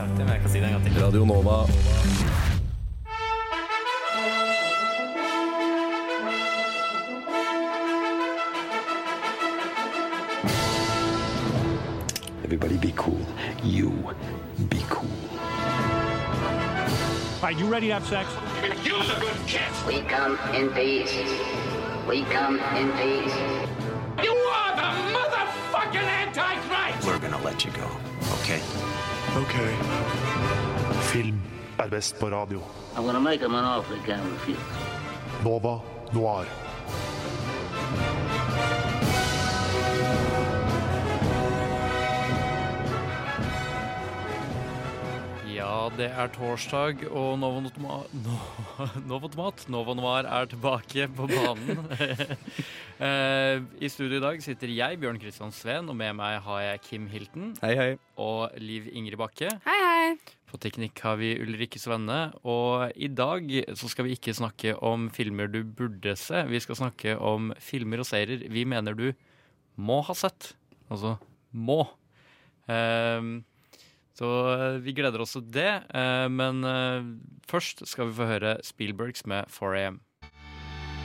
sagt det, men jeg kan si det en gang til. Radio Nova. Everybody be cool. You be cool. All right, you ready to have sex? We come in peace. We come in peace. You are the motherfucking Antichrist! We're gonna let you go, okay? Ok. Film er best på radio. I'm gonna make him an offer he can't refuse. Nova Noir. Det er torsdag, og Novo Notma- No- Novo Tomat, Novo Noir, er tilbake på banen. Eh, I studio i dag sitter jeg, Bjørn Kristian Sveen, og med meg har jeg Kim Hilton Hei, hei. og Liv Ingrid Bakke. Hei, hei. På teknikk har vi Ulrikke Svenne, og i dag så skal vi ikke snakke om filmer du burde se. Vi skal snakke om filmer og serier vi mener du må ha sett. Altså må. Ehm, så eh, vi gleder oss til det, eh, men eh, først skal vi få høre Spielbergs med 4AM.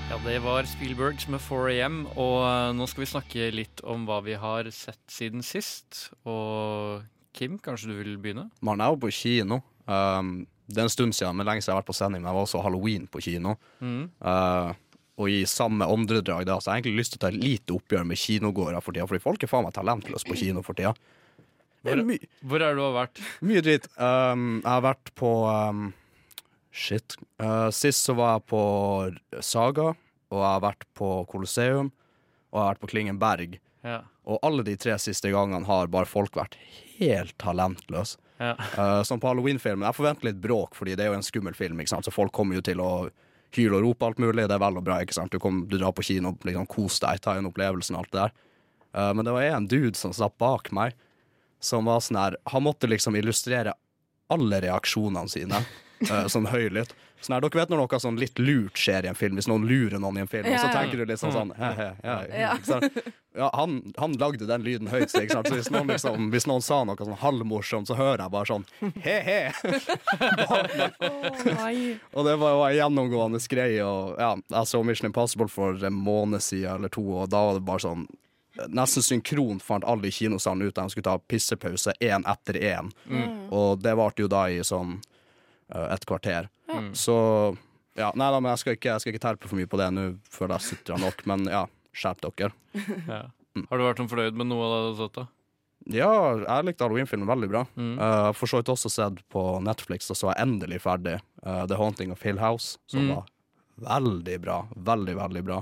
Ja, det var Spielbergs med 4AM, og nå skal vi snakke litt om hva vi har sett siden sist. Og Kim, kanskje du vil begynne? Man er jo på kino. Um, det er en stund siden, men lenge siden jeg har vært på sending. Men jeg var også halloween på kino. Uh, og i samme åndedrag da, så har jeg egentlig lyst til å ta et lite oppgjør med kinogårder for tida. Fordi folk er faen meg talentløse på kino for tida. Hvor- Hvor er du har vært? mye dritt. Um, jeg har vært på um, Shit. Uh, sist så var jeg på Saga, og jeg har vært på Colosseum, og jeg har vært på Klingenberg. Ja. Og alle de tre siste gangene har bare folk vært helt talentløse. Ja. Uh, som på Halloween-filmen. Jeg forventer litt bråk, fordi det er jo en skummel film, ikke sant? så folk kommer jo til å hyle og rope alt mulig. Det er vel og bra. ikke sant? Du, kom, du drar på kino, liksom, kos deg, ta inn opplevelsen og alt det der. Uh, men det var en dude som satt bak meg, som var sånn her Han måtte liksom illustrere alle reaksjonene sine uh, som høylytt. Sånn her, Dere vet når noe sånn litt lurt skjer i en film, hvis noen lurer noen i en film, og så tenker du litt sånn sånn he, he, he, he. ja, han, han lagde den lyden høyt, så, hvis noen, liksom, hvis noen sa noe sånn halvmorsomt, så hører jeg bare sånn he-he. Og det var jo en gjennomgående greie. Og ja, jeg så Mission Impossible for en måned siden eller to, og da var det bare sånn Nesten synkront fant alle i kinosalen ut at de skulle ta pissepause én etter én. Og det varte jo da i sånn uh, et kvarter. Så ja, Nei da, men jeg skal ikke, jeg skal ikke terpe for mye på det nå, føler jeg sutrer nok. Men ja, skjerp dere. Ja. Har du vært sånn fornøyd med noe av det du har sett? da? Ja, jeg likte Halloween-filmen veldig bra. Uh, for så vidt også sett på Netflix, og så er jeg endelig ferdig uh, The Haunting of Hill House, som var veldig bra. Veldig, veldig bra.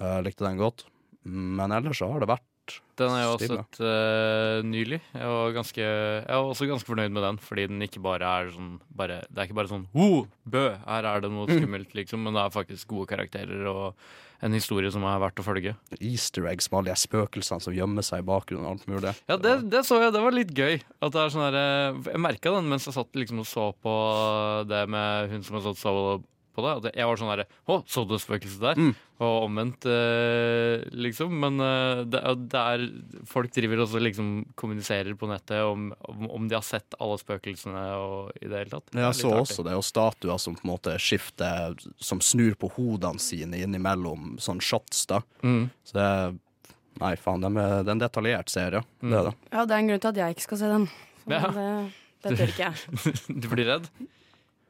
Uh, likte den godt. Men ellers så har det vært Den har jeg også sett eh, nylig. Jeg var, ganske, jeg var også ganske fornøyd med den, fordi den ikke bare er sånn bare, Det er ikke bare sånn Ho! Bø! Her er det noe skummelt, liksom. Men det er faktisk gode karakterer og en historie som er verdt å følge. easter eggs med alle de spøkelsene som gjemmer seg i bakgrunnen og alt mulig. Ja, det, det så jeg. Det var litt gøy. At det er sånn her, eh, Jeg merka den mens jeg satt liksom og så på det med hun som har stått så på det. At jeg var sånn herre Å, så du spøkelset der? Og omvendt, eh, liksom. Men eh, det, det er Folk driver også liksom kommuniserer på nettet om, om, om de har sett alle spøkelsene og i det hele tatt. Det Jeg så artig. også det, og statuer som på en måte skifter Som snur på hodene sine innimellom sånn shots, da. Mm. Så det Nei, faen, det er, det er en detaljert serie. Det er det. Ja, det er en grunn til at jeg ikke skal se den. Ja. det, det tør ikke jeg. Du blir redd?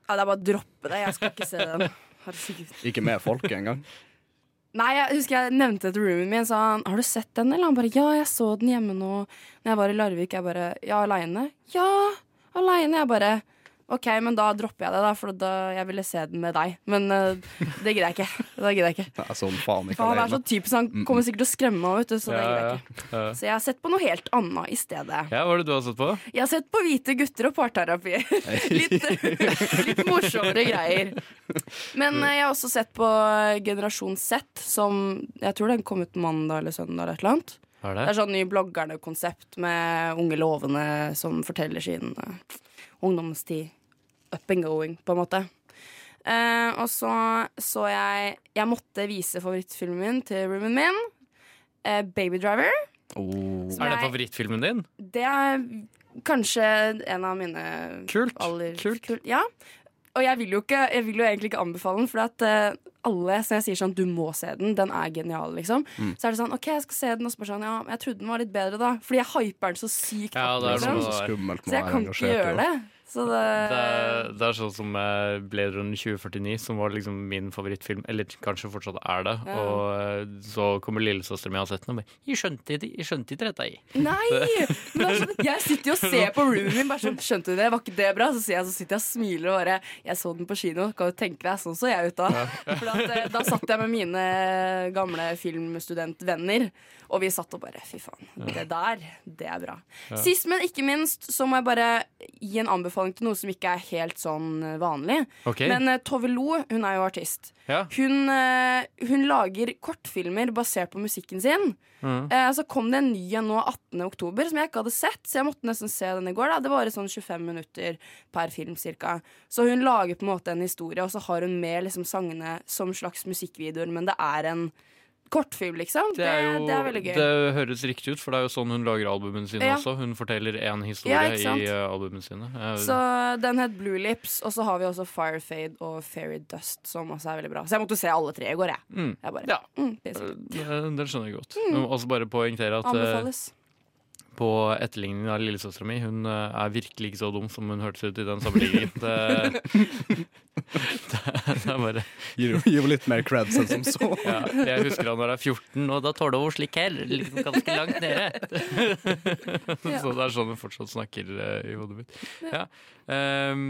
Ja, det er bare å droppe det. Jeg skal ikke se den. Herregud. Ikke med folket engang. Nei, jeg husker jeg nevnte det til roomien min. Sa han, har du sett den? Eller han bare ja, jeg så den hjemme nå. Når jeg var i Larvik. Jeg bare ja, aleine? Ja, aleine. Jeg bare OK, men da dropper jeg det, da, for da jeg ville se den med deg. Men uh, det gidder jeg ikke. Det gidder jeg ikke. Det er sånn faen ikke han er så typisk, han kommer sikkert til å skremme meg, vet du, så det gidder jeg ikke. ja. Så jeg har sett på noe helt annet i stedet. Ja, hva er det du har sett på? Jeg har sett på Hvite gutter og parterapi. litt, litt morsommere greier. Men uh, jeg har også sett på Generasjon Z, som jeg tror den kom ut mandag eller søndag. eller et eller annet. Er Det det? er sånn ny bloggerne-konsept med unge lovende som forteller sin uh, ungdomstid up and going, på en måte. Uh, og så så jeg Jeg måtte vise favorittfilmen min til roomien min. Uh, Baby Driver. Oh. Er det favorittfilmen din? Det er kanskje en av mine Kult, aller kult. Ja. Og jeg vil jo, ikke, jeg vil jo egentlig ikke anbefale den, for at uh, alle som jeg sier sånn, du må se den, den er genial, liksom. Mm. Så er det sånn, OK, jeg skal se den, og så bare sånn, ja, jeg trodde den var litt bedre da. Fordi jeg hyper den så sykt Ja, opp, det er liksom. Så Så jeg kan ikke gjøre det. Det. Så det, er, det er sånn som eh, Blade Runner 2049, som var liksom min favorittfilm. Eller kanskje fortsatt er det. Ja. Og eh, så kommer lillesøsteren min og har sett den og bare 'Jeg skjønte ikke dette', jeg. Nei! Sånn, jeg sitter jo og ser på roomien min, bare sånn, skjønte du det? Var ikke det bra? Så, jeg, så sitter jeg og smiler og bare Jeg så den på kino, kan du tenke deg, sånn så jeg ut da. For at, eh, da satt jeg med mine gamle filmstudentvenner, og vi satt og bare Fy faen, det der, det er bra. Sist, men ikke minst, så må jeg bare gi en anbefaling til noe som ikke er helt sånn eh, vanlig. Okay. Men uh, Tove Lo, hun er jo artist. Ja. Hun, uh, hun lager kortfilmer basert på musikken sin. Mm. Uh, så kom det en ny en nå 18. oktober som jeg ikke hadde sett, så jeg måtte nesten se den i går. Da. Det var sånn 25 minutter per film cirka. Så hun lager på en måte en historie, og så har hun med liksom sangene som slags musikkvideoer, men det er en kortfilm, liksom. Det er jo det er veldig gøy. Det høres riktig ut, for det er jo sånn hun lager albumene sine Ja. også. Hun forteller én historie ja, i uh, albumene sine. Eh, Så den het Blue Lips, og så har vi også Fire Fade og Fairy Dust, som også er veldig bra. Så jeg måtte se alle tre i går, jeg. Mm. jeg bare, Ja. mm, det, det skjønner jeg godt. Jeg må også bare poengtere at eh, Anbefales. På etterligningen av lillesøstera mi. Hun eh, er virkelig ikke så dum som hun hørtes ut i den sammenligningen. Det, det, det er bare Gir jo litt mer creds enn som så. ja, Jeg husker da når jeg er 14, og da tåler hun slik her. Liksom ganske langt nede. Så det er sånn hun fortsatt snakker eh, i hodet mitt. Ja. Ehm,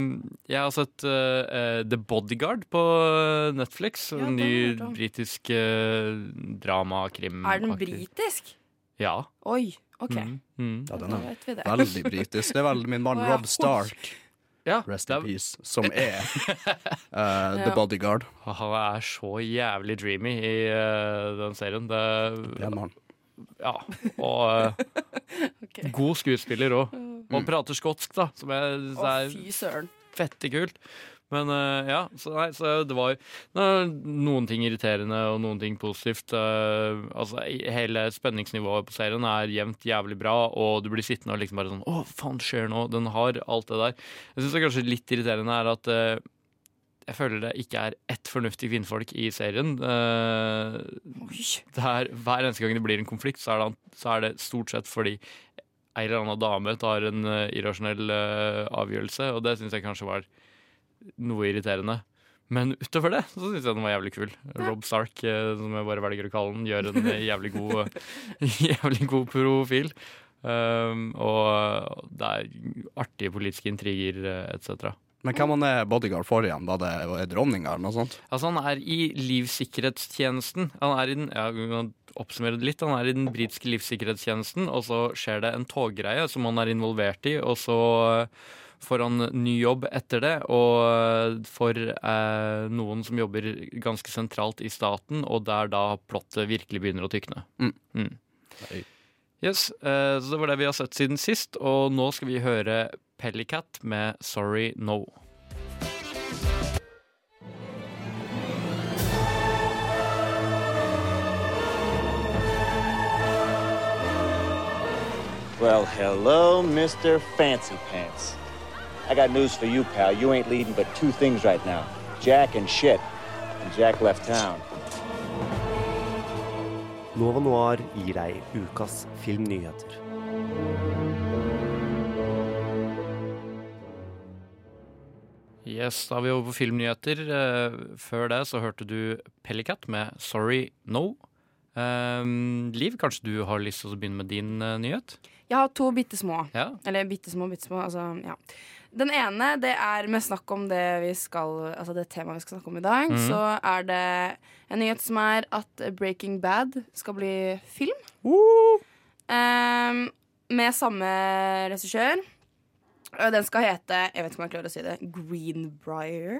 jeg har sett eh, The Bodyguard på Netflix. Ja, en ny britisk uh, drama-krim. Er den britisk? Ja. Oi, OK. Mm, mm. Ja, den er det. veldig britisk. Det er vel min mann oh, ja. Rob Stark, ja rest in er- peace, som er eh, The Bodyguard. Han er så jævlig dreamy i uh, den serien. Det, Ja, mann. ja. Og uh, okay. god skuespiller òg. Og prater skotsk, da, som er fy søren. fette kult. Men uh, ja, så, nei, så det var jo noen ting irriterende og noen ting positivt. Uh, altså, Hele spenningsnivået på serien er jevnt jævlig bra, og du blir sittende og liksom bare sånn Å, faen, skjer nå? Den har alt det der. Jeg syns kanskje litt irriterende er at uh, jeg føler det ikke er ett fornuftig kvinnfolk i serien. Der, er, hver eneste gang det blir en konflikt, så er det, så er det stort sett fordi ei eller annen dame tar en irrasjonell avgjørelse, og det syns jeg kanskje var noe irriterende. Men utover det så syns jeg den var jævlig kul. Rob Stark, eh, som jeg bare velger å kalle den, gjør en jævlig god, jævlig god profil. Um, og det er artige politiske intriger eh, etc. Men hvem han er bodyguard for igjen? Var det var dronninga eller noe sånt? Altså, han er i livssikkerhetstjenesten. Han er i den, ja, oppsummere det litt. Han er i den britiske livssikkerhetstjenesten, og så skjer det en toggreie som han er involvert i, og så får han ny jobb etter det, og for eh, noen som jobber ganske sentralt i staten, og der da plottet virkelig begynner å tykne. Mm. Mm. Yes, eh, så det var det vi har sett siden sist, og nå skal vi høre Pellicat med 'Sorry No'. Well, hello, Mr. Fancy Pants. I got news for you, pal. You ain't leading but two things right now Jack and shit. And Jack left town. Nova Noir gir deg ukas filmnyheter. Yes, da er vi over på filmnyheter. Eh, Før det så hørte du Pellicat med 'Sorry No'. Um, Liv, kanskje du har lyst til å begynne med din eh, nyhet? Jeg har to bitte små. Ja. Eller bitte små, bitte små. Altså, ja. Den ene det er med snakk om det vi skal Altså det temaet vi skal snakke om i dag. Mm. Så er det en nyhet som er at Breaking Bad skal bli film. Ehm, med samme regissør. Og Den skal hete Jeg vet ikke om jeg klarer å si det. Greenbrier.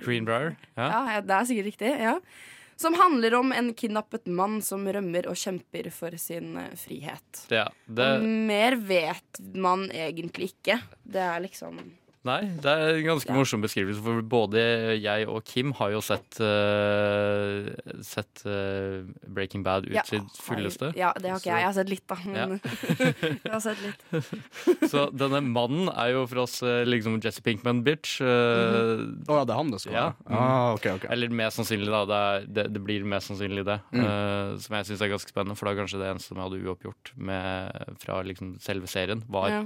Greenbrier? Ja. Ja, ja, det er sikkert riktig. ja Som handler om en kidnappet mann som rømmer og kjemper for sin eh, frihet. ja. Det, mer vet man egentlig ikke. Det er liksom Nei, det er en ganske Ja. morsom beskrivelse, for både jeg og Kim har jo sett, uh, sett uh, Breaking Bad ut Ja. sitt fulleste. Ja, det har ikke jeg. Jeg har sett litt, da. Men jeg har sett litt. Så denne mannen er jo for oss eh, liksom Jesse Pinkman-bitch. Mhm. Å ja, det er han det skal Ja. Ah, okay, okay. Eller mest sannsynlig, da. Det, er, det, det blir mest sannsynlig det. Mm. Uh, som jeg syns er ganske spennende, for det er kanskje det eneste som jeg hadde uoppgjort med, fra liksom selve serien, var Ja.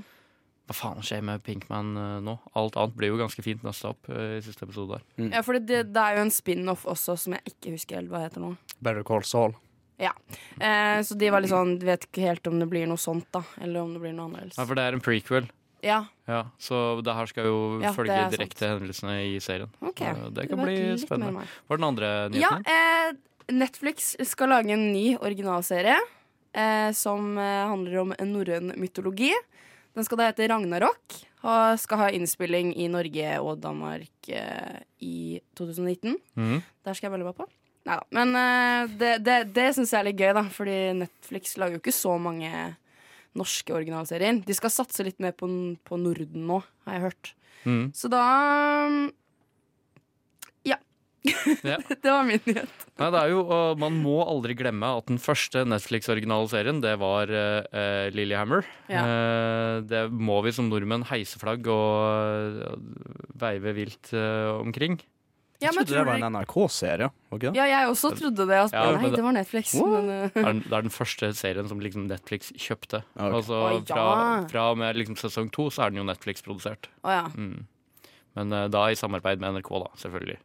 Hva faen skjer med Pinkman eh, nå? Alt annet blir jo ganske fint nøsta opp eh, i siste episode der. Mm. Ja, for det, det er jo en spin-off også som jeg ikke husker helt hva heter nå. Better Call Saul. Ja. Eh, så de var litt sånn Vet ikke helt om det blir noe sånt, da. Eller om det blir noe annerledes. Ja, for det er en prequel. Ja, Ja, så det her skal jo Ja, følge sant. direkte hendelsene i serien. OK. Så det kan det bli spennende. Hva er den andre Ja, nyheten? eh, Netflix skal lage en ny originalserie eh, som eh, handler om norrøn mytologi. Den skal da hete Ragnarok. Ha, skal ha innspilling i Norge og Danmark eh, i 2019. Mm. Der skal jeg melde meg på. Neida. Men eh, det, det, det syns jeg er litt gøy, da, fordi Netflix lager jo ikke så mange norske originalserier. De skal satse litt mer på, på Norden nå, har jeg hørt. Mm. Så da Ja. Det var min nyhet. Nei, det er jo, og Man må aldri glemme at den første Netflix-originalserien, Det var uh, Lillehammer. Ja. Uh, det må vi som nordmenn heise flagg og uh, veive vilt uh, omkring. Ja, Jeg men trodde det var en NRK-serie. Okay? Ja, jeg også trodde det. Altså, Ja, nei, det- var Netflix. Men, uh, Det er, den- det er den første serien som liksom Netflix kjøpte. Okay. Altså, Å, ja. fra, fra og med liksom sesong to så er den jo Netflix-produsert. ja. Mm. Men da i samarbeid med NRK, da, selvfølgelig.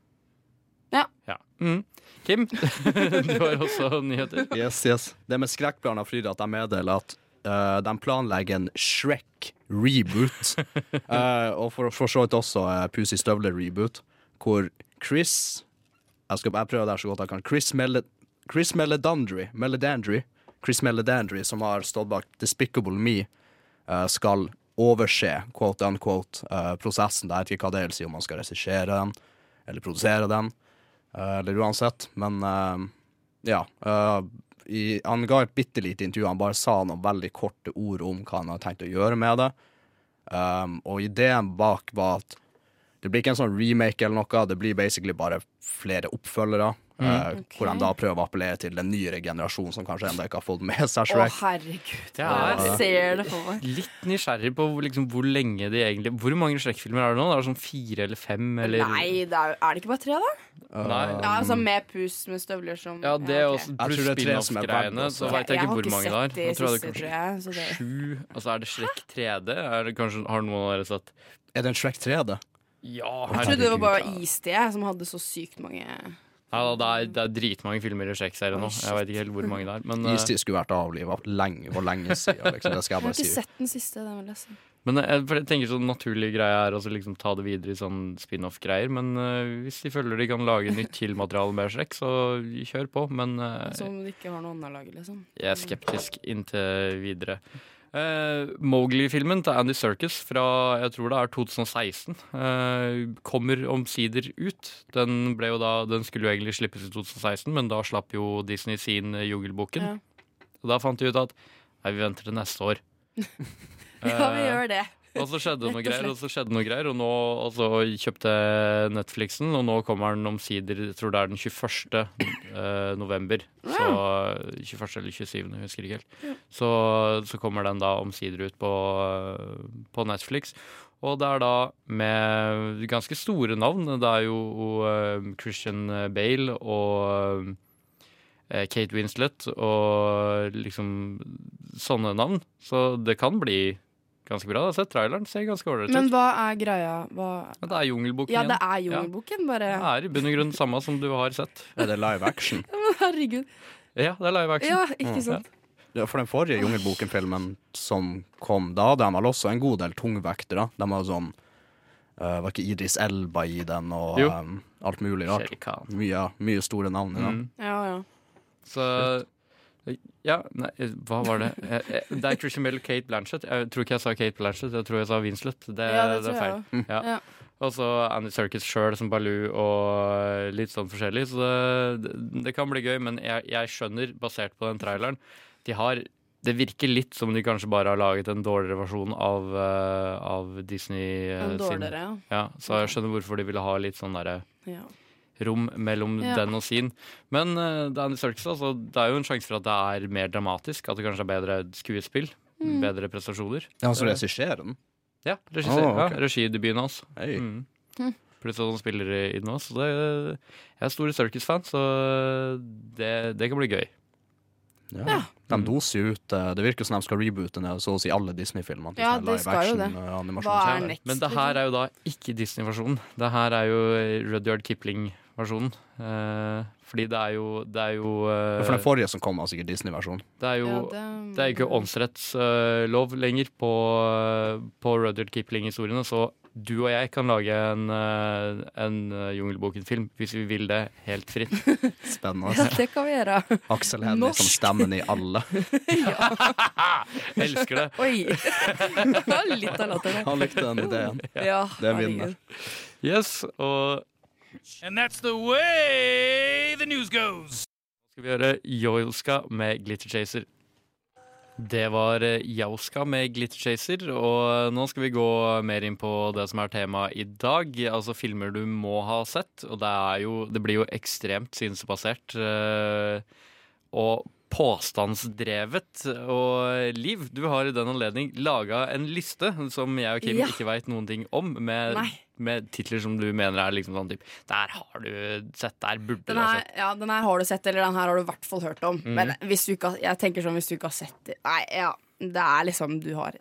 Ja. Mm. Kim, du har også nyheter. Yes, yes. Det med skrekkplaner Frida at jeg meddeler at uh, de planlegger en Shrek-reboot. uh, og for, for så vidt også uh, Pussy Støvler-reboot, hvor Chris Jeg skal jeg prøve det så godt jeg kan. Chris, Mel Chris Meledandry, Meledandry Chris Meledandry, som har stått bak Despicable Me, uh, skal overse quote unquote uh, prosessen. Jeg vet ikke hva det vil si, om man skal regissere den eller produsere den, eh, eller uansett. Men eh, ja. eh, i, han ga et bitte lite intervju. Han bare sa noen veldig korte ord om hva han hadde tenkt å gjøre med det. Um, og ideen bak var at det blir ikke en sånn remake eller noe, det blir basically bare flere oppfølgere. eh, Hvor de da prøver å appellere til den nyere generasjonen som kanskje ennå ikke har fått med seg Å, herregud. Er- Jeg ser det for meg. Litt nysgjerrig på hvor- liksom, hvor lenge de egentlig Hvor mange Shrek-filmer er det nå? Det er sånn fire eller fem? Eller? Nei, det er, er det ikke bare tre, da? Nei. Ja, altså Med pus med støvler som Ja, det er også okay. pluss spin-off-greiene. Så veit jeg ikke hvor mange det er. Nå tror jeg det er jeg. Kanskje sju. Altså, er det Shrek 3D? Er det kanskje, har noen av dere sett? Er det en Shrek 3D? Ja, jeg trodde det var bare Issted som hadde så sykt mange Ja, da, det, er, det er dritmange filmer i Shrek-serien nå. Jeg vet ikke helt hvor mange det er. Men, eh, Istid skulle vært avliva lenge, for lenge siden. Liksom. Det skal Jeg jeg har ikke si. sett den siste. Den vil jeg si. men eh, jeg tenker sånn naturlig greie er altså liksom ta det videre i sånn spin-off-greier. Men uh, hvis de føler de kan lage nytt Kill-materiale med Shrek, så kjør på. Men uh, Som de ikke har noe annet å lage, liksom. jeg er skeptisk inntil videre. Uh, Mowgli-filmen til Andy Serkis fra jeg tror det er 2016 eh, kommer omsider ut. Den, ble jo da, den skulle jo egentlig slippes i 2016, men da slapp jo Disney sin eh, Jungelboken. Ja. Og da fant de ut at nei, vi venter til neste år. Ja, vi Eh, gjør det. Og så skjedde noe greier, og så skjedde noe greier, og, nå, og så kjøpte Netflixen, og nå kommer den omsider, jeg tror det er den 21. eh, november. Så 21. eller 27., jeg husker ikke helt. Så, så kommer den da omsider ut på, eh, på Netflix. Og det er da med ganske store navn. Det er jo eh, Christian Bale og Kate Winslet og liksom sånne navn. Så det kan bli ganske bra. Jeg har sett traileren, ser ganske ålreit Men hva er greia? Hva Ja, Det er Jungelboken Ja, det er Jungelboken, bare. Det er i bunn og grunn samme som du har sett. Er det live action? Men herregud. Ja, det er live action. Ja, ikke sant? Ja, For den forrige Jungelboken-filmen som kom da, de var også en god del tungvektere. De var sånn uh, Var ikke Idris Elba i den, og um, alt mulig rart. Mye, mye store navn i den. Mm. Ja, ja. Så Ja, nei, hva var det? Eh, eh, Det er Christian og Kate Blanchett. Jeg tror ikke jeg sa Kate Blanchett, jeg tror jeg sa Winslet. Det, Ja, det det er feil. Ja. Ja. Og så Andy Serkis sjøl som Baloo og litt sånn forskjellig. Så det, det kan bli gøy, men jeg, jeg skjønner, basert på den traileren De har Det virker litt som de kanskje bare har laget en dårligere versjon av, eh, av Disney eh, En dårligere, sin. Ja, så jeg skjønner hvorfor de ville ha litt sånn derre ja. Rom mellom Ja. den og sin. Men uh, Danny Circus, altså, det er jo en sjanse for at det er mer dramatisk. At det kanskje er bedre skuespill. Mm. Bedre prestasjoner. Ja, så regisserer den? Ja, regissør, oh, okay. ja, regidebuten hans. Hey. Mm. Pluss at han spiller i den også. Så det, jeg er stor Circus-fan, så det, det kan bli gøy. Ja. De doser jo ut eh, Det virker som de skal reboote ned så å si alle Disney-filmene. Ja, det skal jo det. Hva er next? Men det her er jo da ikke Disney-versjonen. Det her er jo Rudyard Kipling-versjonen. Uh, fordi det er jo Det er jo uh, For den forrige som kom, var sikkert Disney-versjonen. Det er jo Ja, det- det er ikke åndsrettslov lenger på, på Rudyard Kipling-historiene, så du og jeg kan lage en, eh, en eh, Jungelboken-film hvis vi vil det, helt fritt. Spennende. Ja, det kan vi gjøre. Aksel Hennie som stemmen i alle. Elsker det. Oi! Litt av latteren. Han likte den ideen. Ja, Det er vinner. Yes, og And that's the way the news goes. skal vi gjøre Joilska med Glitter Chaser. Det var eh, Jauska med Glitter Chaser, og nå skal vi gå mer inn på det som er temaet i dag. Altså filmer du må ha sett, og det, er jo, det blir jo ekstremt synsbasert. eh, Og påstandsdrevet. Og Liv, du har i den anledning laga en liste som jeg og Kim Ja. ikke veit noen ting om, med, Nei. Med titler som du mener er liksom sånn typ Der har du sett, der burde Den du ha sett. ja, den her har du sett, eller den her har du i hvert fall hørt om. Mm. Men hvis du ikke har, jeg tenker sånn hvis du ikke har sett det Nei, ja, det er liksom Du har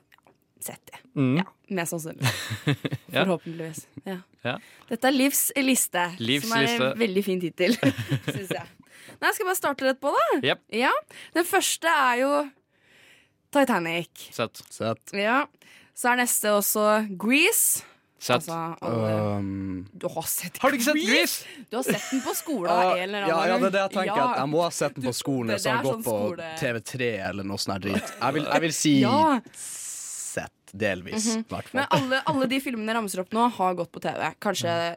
sett det. Mm. Ja, Mest sannsynlig. Ja. Forhåpentligvis. Ja. Ja. Dette er Livs liste, Livs som er liste. en veldig fin tittel, syns jeg. Nei, jeg skal bare starte rett på, da. Yep. Ja. Den første er jo Titanic. Sett. Sett. Ja. Så er neste også Grease. Sett. Altså, alle, Um, du har sett Har du ikke sett Grease? Du har sett den på skolen ja, eller ja, ja, det er det jeg tenker. At jeg må ha sett den på skolen. det- har det sånn på skole- TV3 eller noe sånt drit. Jeg vil, jeg vil si Ja. sett. Delvis, i hvert fall. Men alle, alle de filmene jeg ramser opp nå, har gått på TV. Kanskje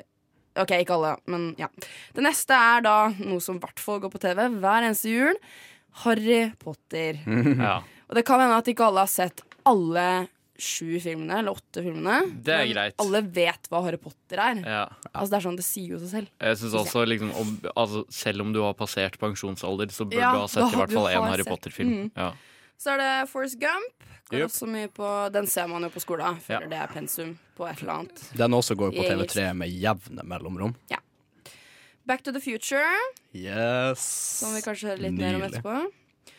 Ok, ikke alle, men ja. Det neste er da noe som i hvert fall går på TV hver eneste jul. Harry Potter. Ja. Og det kan hende at ikke alle har sett alle sju filmene, eller åtte filmene. Det er men greit. Alle vet hva Harry Potter er. ja. Altså Det er sånn, det sier jo seg selv. Jeg synes også liksom om, altså, Selv om du har passert pensjonsalder, så burde Ja, du ha sett da- i hvert fall én Harry. Potter-film. Mm. Ja. Så er det Forrest Gump. Går Yep. også mye på, den ser man jo på skolen. Føler Ja. det er pensum på et eller annet. Den også går på TV3 med jevne mellomrom. Back to the Future, Yes. som vi kanskje hører litt mer om etterpå.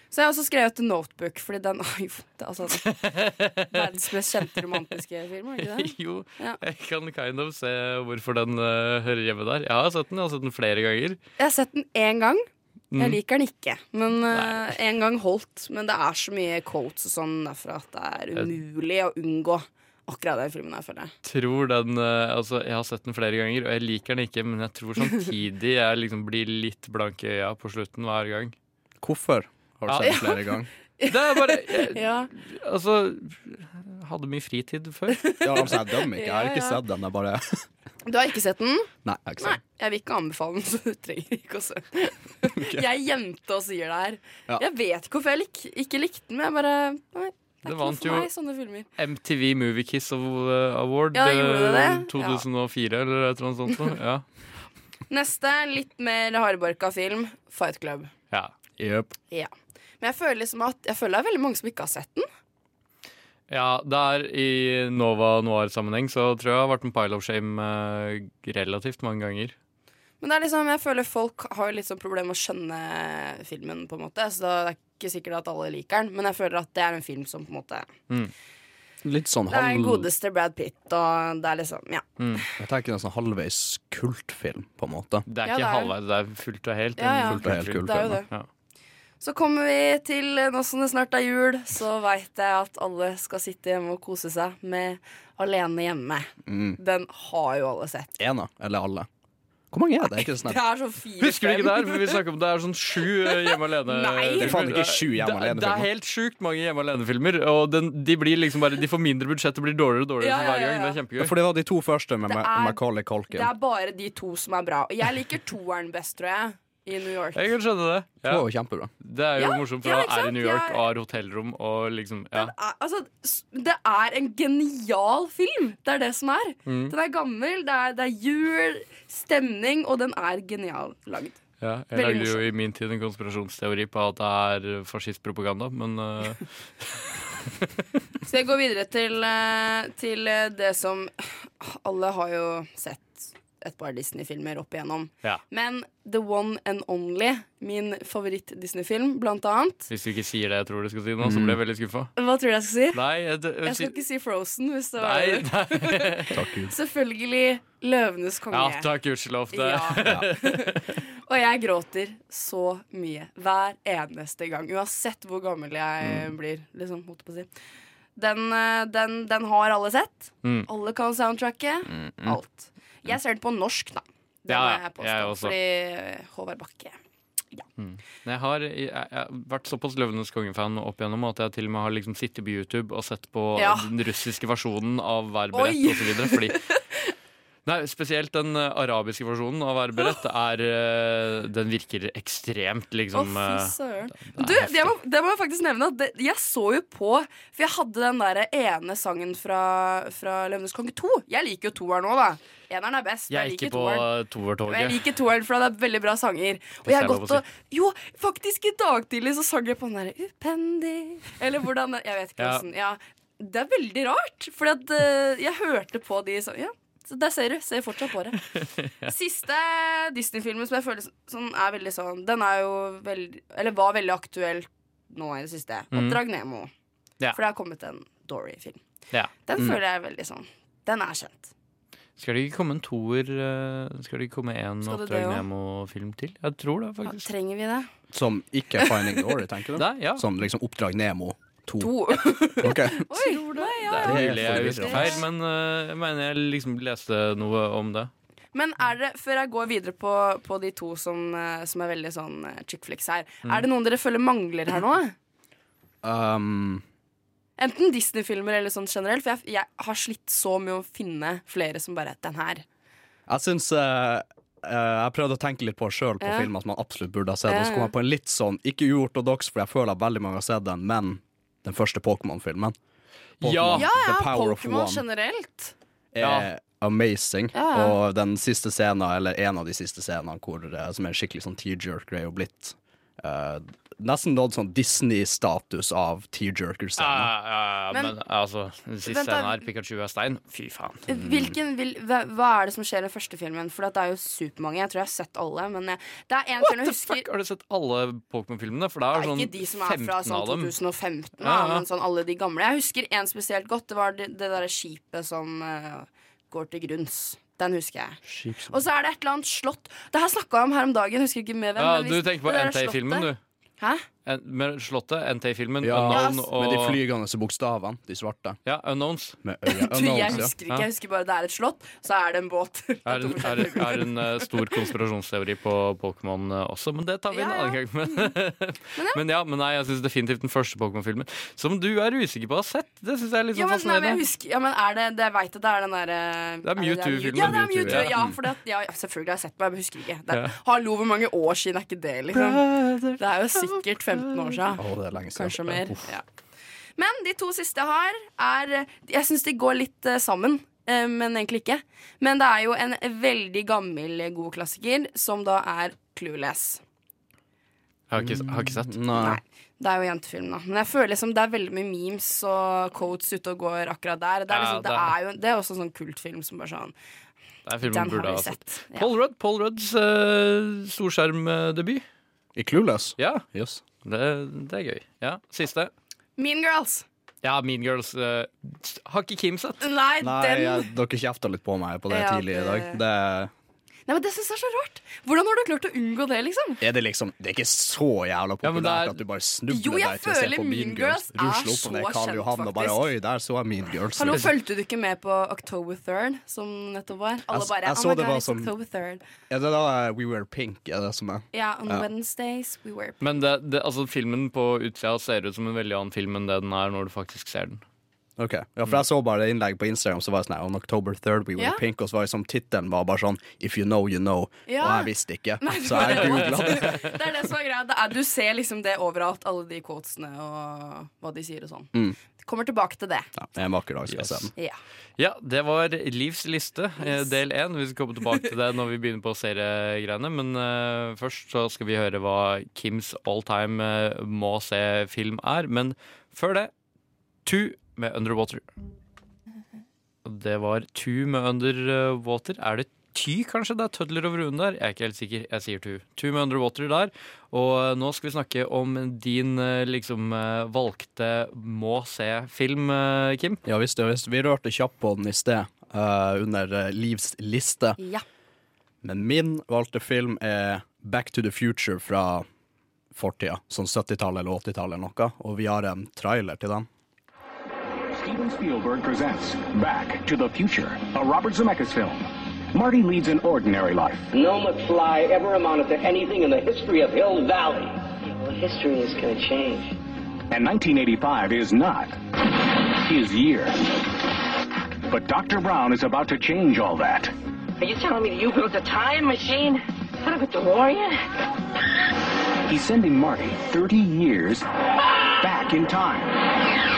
Så jeg har også skrevet Notebook, fordi den er jo altså, verdens mest kjente romantiske film. Ikke det? Jo, Ja. jeg kan kind of se hvorfor den uh, hører hjemme der. Jeg har sett den, jeg har sett den flere ganger. Jeg har sett den én gang. Jeg Mm. liker den ikke, men uh, en gang holdt. Men det er så mye quotes og sånn derfra at det er umulig å unngå akkurat den filmen her, føler jeg. Tror den, eh, altså, jeg har sett den flere ganger, og jeg liker den ikke, men jeg tror samtidig jeg liksom blir litt blank i øya på slutten hver gang. Hvorfor har du Ja. sett flere ganger? Det er bare jeg, Ja, Altså, hadde mye fritid før. Ja, altså, jeg dømmer ikke. Jeg har ikke ja. sett den. Jeg bare Du har ikke sett den? Nei, jeg har ikke sett den. jeg vil ikke anbefale den, så du trenger ikke å se den. Jeg er jente og sier det her. Ja. Jeg vet ikke hvorfor jeg lik, ikke likte den, men jeg bare Nei, det Det vant jo- meg. MTV Movie Kiss Award Ja, det eh, det? 2004 eller et eller annet sånt. Ja. Neste, litt mer hardbarka film, Fight Club. ja. Jøp. Ja. Men jeg føler liksom at Jeg føler det er veldig mange som ikke har sett den. Ja, der i Nova Noir-sammenheng så tror jeg det har vært en pile of shame eh, relativt mange ganger. Men det er liksom, jeg føler folk har litt sånn problem med å skjønne filmen, på en måte. Så det er ikke sikkert at alle liker den, men jeg føler at det er en film som på en måte Litt sånn Det er halv... godeste Brad Pitt, og det er liksom Ja. Jeg tenker en sånn halvveis kultfilm, på en måte. Det er Ja, ikke det er- halvveis, det er fullt og helt. Ja, ja. Fullt og helt kultfilm. Det er jo det. Ja. Så kommer vi til Nå som det snart er jul, så veit jeg at alle skal sitte hjemme og kose seg med Alene hjemme. Mm. Den har jo alle sett. Ena, eller alle. Hvor mange er det? Ikke det sånn Det er sånn fire Husker du ikke det der? Vi snakker om Det er sånn sju eh, hjemme alene Nei. Det er faen ikke sju Hjemme Det- Det alene-filmer. er helt sjukt mange hjemme alene-filmer. Og den, de blir liksom bare De får mindre budsjett og blir dårligere og dårligere Ja, for ja, hver ja, gang. Det er kjempegøy. For det var de to første med er- Macaulay Det er bare de to som er bra. Jeg liker toeren best, tror jeg. I New York. Jeg kan skjønne det. Det Ja. var jo kjempebra. Det er jo Ja, morsomt, for ja, han er i? New York og har hotellrom og liksom Ja. det, er, altså, det er en genial film. Det er det som er. Mm. Den er gammel, det er, det er jul, stemning, og den er genial lagd. ja. Jeg Veldig lagde jo morsom. i min tid en konspirasjonsteori på at det er fascistpropaganda, men uh... Så jeg går videre til, eh, til det som Alle har jo sett et par Disney-filmer opp igjennom. ja. Men The One and Only, min favoritt-Disney-film, blant annet Hvis du ikke sier det jeg tror du skal si nå, så blir jeg veldig skuffa. Hva tror du jeg skal si? Nei, jeg, jeg, Jeg skal ikke si Frozen, hvis det var Nei, det. nei. Takk Gud. Selvfølgelig Løvenes konge. Ja, takk, gudskjelov. det. Ja. og jeg gråter så mye hver eneste gang. Uansett hvor gammel jeg blir. Liksom, holdt jeg på å si. Den, eh, den, den har alle sett. Mm. Alle kan soundtracket. Alt. Jeg ser den på norsk, da. Det Ja, må jeg påstå. jeg også. Fordi eh, Håvard Bakke Men Jeg har, jeg, jeg har vært såpass Løvenes konge-fan opp igjennom at jeg til og med har liksom sittet på YouTube og sett på Ja. den russiske versjonen av Hver berett osv. Fordi Nei, Spesielt den eh, arabiske versjonen av berett er eh, Den virker ekstremt, Å, liksom fy eh, søren. det er Du, heftig. det må, det må jeg faktisk nevne. At det, jeg så jo på For jeg hadde den der ene sangen fra, fra Løvenes konge 2. Jeg liker jo toeren nå, da. Eneren er best. Jeg er Jeg ikke liker på toeren. Men jeg toertoget. liker toeren, for det er veldig bra sanger. Og jeg har er lov gått å og Jo, faktisk i dag tidlig så sang jeg på den derre Upendig Eller hvordan Jeg vet ikke Ja. hvordan ja. Det er veldig rart, for at, eh, jeg hørte på de så, Ja, så der ser du. Ser fortsatt på det. Siste Disney-filmen som jeg føler sånn, er veldig sånn Den er jo veldig Eller var veldig aktuell nå i det siste. Mhm. Oppdrag Nemo. Ja. For det har kommet en Dory-film. Ja. Den Mm. føler jeg er veldig sånn Den er kjent. Skal det ikke komme en toer eh, Skal det ikke komme en Oppdrag? Nemo-film til? Jeg tror det, Ja, faktisk. trenger vi det? Som ikke Finding Dory, tenker du? Da, ja. Som liksom Oppdrag Nemo 2. To. okay. Oi, nei, ja, Det er ja. Det er mulig jeg husker feil, men uh, jeg mener jeg liksom leste noe om det. Men er det, før jeg går videre på, på de to som, eh, som er veldig sånn eh, chick flicks her, Mm. er det noen dere føler mangler her nå? Um, Enten Disney-filmer eller sånn generelt, for jeg, jeg har slitt så med å finne flere som bare Den her. jeg syns uh Uh, Jeg prøvde å tenke litt på sjøl på Ja. filmer som man absolutt burde ha sett. Ja, Og så kom jeg på en litt sånn, ikke uortodoks, for jeg føler at veldig mange har sett den, men den første Pokémon-filmen. Ja. Ja, ja, Pokémon generelt. er Ja. amazing. Ja. Og den siste scenen, eller en av de siste scenene, hvor, eh, som er en skikkelig sånn tearjerker, er jo blitt eh, nesten nådd sånn Disney-status av Ja, tearjerker-scenen. ja, ja, Men- men, altså Den siste Vent scenen her, Pikachu er stein. Fy faen. Hvilken, vil, hva, hva er det som skjer i første filmen? For det er jo supermange. Jeg tror jeg har sett alle. Men jeg, det er en What film jeg husker fuck? Har du sett alle Pokémon-filmene? For det Nei, er sånn ikke de som er fra sånn 2015, Ja, ja. men sånn alle de gamle. Jeg husker en spesielt godt. Det var det, det derre skipet som uh, går til grunns. Den husker jeg. Og så er det et eller annet slott. Det her snakka jeg om her om dagen. Husker ikke med hvem. Ja, du tenker på NT-filmen, du. Hæ? En, med Slottet, NT-filmen, Ja, Unknown og Med de flygende bokstavene, de svarte. Ja, Unknowns. Med øye. Du, jeg husker ikke. Jeg husker bare det er et slott, så er det en båt. Det Er, en- er, er en eh, stor konspirasjonsteori på Pokémon eh, også, men det tar vi en annen gang. Men, men ja, men nei, jeg syns definitivt den første Pokémon-filmen, som du er usikker på å ha sett, det syns jeg er litt Ja, sånn fascinerende. nei, men husker, ja, men er det, det Jeg veit at det er den derre Det er Mewtwo-filmen. Ja, det er Mewtwo, ja. Ja, for det, ja, selvfølgelig har jeg sett på, jeg husker ikke. Det er, Ja. Hallo, hvor mange år siden er ikke det, liksom? Det er jo sikkert 15 år siden. Oh, det er lenge siden. Kanskje mer. Ja. Men de to siste jeg har, er Jeg syns de går litt eh, sammen. eh, Men egentlig ikke. Men det er jo en veldig gammel, eh, god klassiker, som da er Clueless. Jeg har ikke, har ikke sett. Nei. Nei, det er jo jentefilm, da. Men jeg føler liksom det er veldig mye memes og quotes ute og går akkurat der. Det er, Ja, liksom, det det er- er jo det er også en sånn kultfilm som bare sånn Det er filmen Den burde har ha vi sett. sett. Ja. Paul Rudd, Paul Rudds uh, storskjermdebut. I Clueless? Ja, Yes. Det, det er gøy. Ja, Siste. Mean Girls. Ja, Mean Girls. uh, har ikke Kim sett? Nei, Nei, den jeg, dere kjefta litt på meg på det Ja, tidlig i dag. det- Det, Nei, men Det syns jeg er så rart. Hvordan har du klart å unngå det, liksom? er det liksom Det er ikke så jævla Ja, populært er- at du bare snubler Jo, deg til å se på Mean Girls. Girls er Rusler opp så Karl kjent, Johan og bare. Oi, der så jeg Mean Girls. Hallo, Fulgte du ikke med på October 3rd, som nettopp var? Alle Jeg- bare jeg Oh så my det God, var som- October 3rd. Er det da We Were Pink? Er det som er Ja, on Ja. Wednesdays we were Pink. Men det, det, altså, filmen på utsida ser ut som en veldig annen film enn det den er når du faktisk ser den. Ok, ja, for jeg så bare det innlegg på Instagram Så var det sånn On October 3rd we were Ja. pink Og så var det sånn, tittelen var bare sånn If you know, you know Ja. Og jeg visste ikke Nei, Så jeg googlet det Det er det som er greia. Det er, du ser liksom det overalt, alle de quotesene og hva de sier og sånn. Mm. Kommer tilbake til det. ja, En vakker dag skal Yes. se den Ja. Ja, det var Livs liste, eh, del én. Vi skal komme tilbake til det når vi begynner på seriegreiene. Men uh, først så skal vi høre hva Kims all time uh, må se-film er. Men før det, Two med Underwater. Og Det var Two med Underwater. Er det Ty, kanskje? Det er tødler over runen der. Jeg er ikke helt sikker. Jeg sier Two. Two med Underwater der. Og eh, nå skal vi snakke om din eh, liksom eh, valgte må se-film, Kim. Ja visst, ja visst Vi rørte kjapt på den i sted uh, Under Livs liste ja. Men min valgte film er Back to the Future fra fortida, sånn 70-tallet eller 80-tallet eller noe, og vi har en trailer til den. Steven Spielberg presents Back to the Future, a Robert Zemeckis film. Marty leads an ordinary life. No McFly ever amounted to anything in the history of Hill Valley. Well, history is going to change. And 1985 is not his year. But Dr. Brown is about to change all that. Are you telling me you built a time machine out of a DeLorean? He's sending Marty 30 years back in time.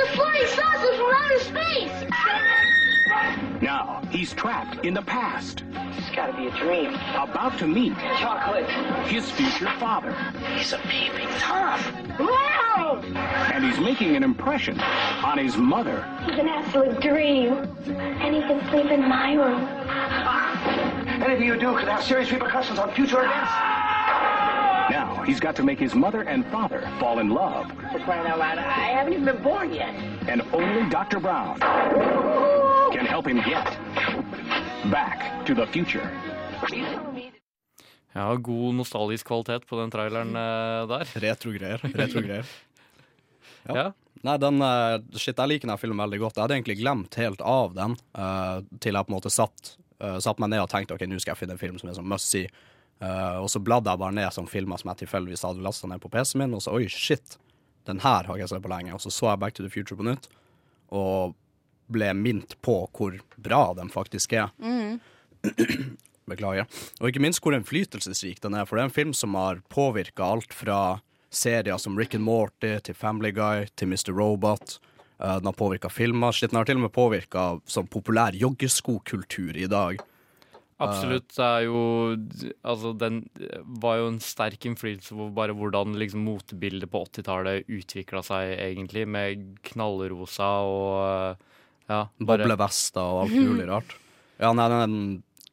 It's a flying saucer from outer space! Now, he's trapped in the past. It's got to be a dream. About to meet Chocolate. his future father. He's a peeping Tom. Wow! And he's making an impression on his mother. He's an absolute dream. And he can sleep in my room. Anything you do could have serious repercussions on future events. He's got to make his mother and father fall in love. For crying out loud, I haven't even been born yet. And only Dr. Brown can help him get back to the future. Ja, god nostalgisk kvalitet på den traileren eh, der. Retro-greier. Retro-greier. Ja. Ja. Nei, den, eh, shit, jeg liker den filmen veldig godt. Jeg hadde egentlig glemt helt av den, uh, til jeg på en måte satt, uh, satt meg ned og tenkte ok, nå skal jeg finne en film som er sånn must see. Eh, og så bladde jeg bare ned sånn filmer som jeg tilfeldigvis hadde lasta ned på PC-en min, og så oi, shit, den her har jeg sett på lenge. Og så så jeg Back to the Future på nytt, og ble minnet på hvor bra den faktisk er. Beklager. Og ikke minst hvor innflytelsesrik den er, for det er en film som har påvirka alt fra serier som Rick and Morty til Family Guy til Mr. Robot. Uh, den har påvirka filmer. Shit, den har til og med påvirka sånn populær joggeskokultur i dag. Absolutt. Det er jo Altså, den var jo en sterk innflytelse på bare hvordan liksom motebildet på 80-tallet utvikla seg, egentlig, med knallrosa og ja, bare Boblevester og alt mulig rart. Ja, nei, den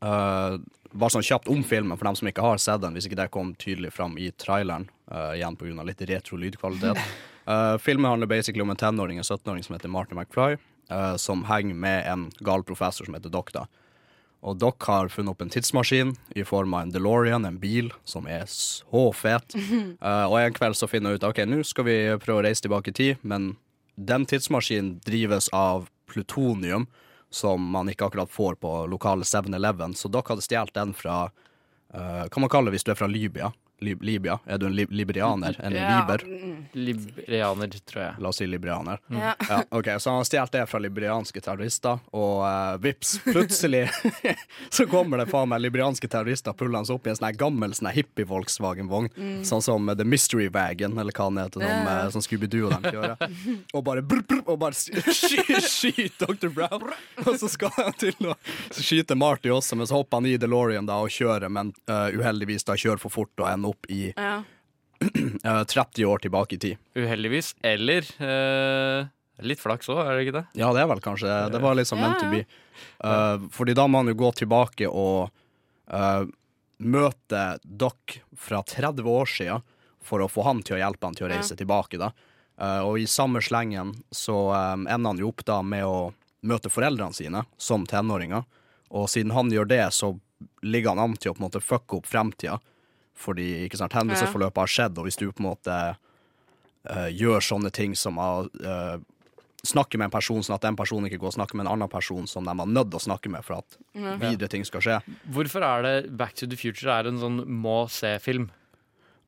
uh, Bare sånn kjapt om filmen, for dem som ikke har sett den, hvis ikke det kom tydelig fram i traileren, uh, igjen pga. litt retro lydkvalitet. Uh, filmen handler basically om en tenåring, en 17-åring som heter Martin McFly, uh, som henger med en gal professor som heter Doc. Og Doc har funnet opp en tidsmaskin i form av en DeLorean, en bil som er så fet. Uh, og en kveld så finner hun ut ok, nå skal vi prøve å reise tilbake i tid, men den tidsmaskinen drives av plutonium, som man ikke akkurat får på lokale 7-Eleven, så Doc hadde stjålet den fra uh, Hva man kaller det hvis du er fra Libya? Lib Libya? Er du en lib liberianer? En Ja, liber? mm. liberianer, tror jeg. La oss si liberianer. Ja. Ja, ok, Så han har stjålet det fra liberianske terrorister, og uh, vips, plutselig så kommer det faen meg liberianske terrorister pullende opp i en sånn gammel sånn hippie-Volkswagen-vogn, sånn som The Mystery Wagon, eller hva den heter, som, eh, som Scooby-Doo og dem kjører. Og bare brr, brr, og bare sky- skyter Dr. Brown. Og så skal han til å skyte Marty også, men så hopper han i DeLorean da og kjører, men uh, uheldigvis da kjører for fort og ender opp i Ja. eh, 30 år tilbake i tid. Uheldigvis. Eller uh, litt flaks òg, er det ikke det? Ja, det er vel kanskje Det var liksom meant to Ja, be. Uh, fordi da må han jo gå tilbake og uh, møte Doc fra 30 år siden for å få han til å hjelpe han til å reise tilbake. da. Uh, og i samme slengen så um, ender han jo opp da med å møte foreldrene sine som tenåringer. Og siden han gjør det, så ligger han an til å på en måte fucke opp fremtida. Fordi ikke sant, hendelsesforløpet har skjedd, og hvis du på en måte uh, gjør sånne ting som å uh, snakke med en person sånn at den personen ikke går og snakker med en annen person som de er nødt til å snakke med for at videre ting skal skje. Hvorfor er det Back to the Future er en sånn må se-film?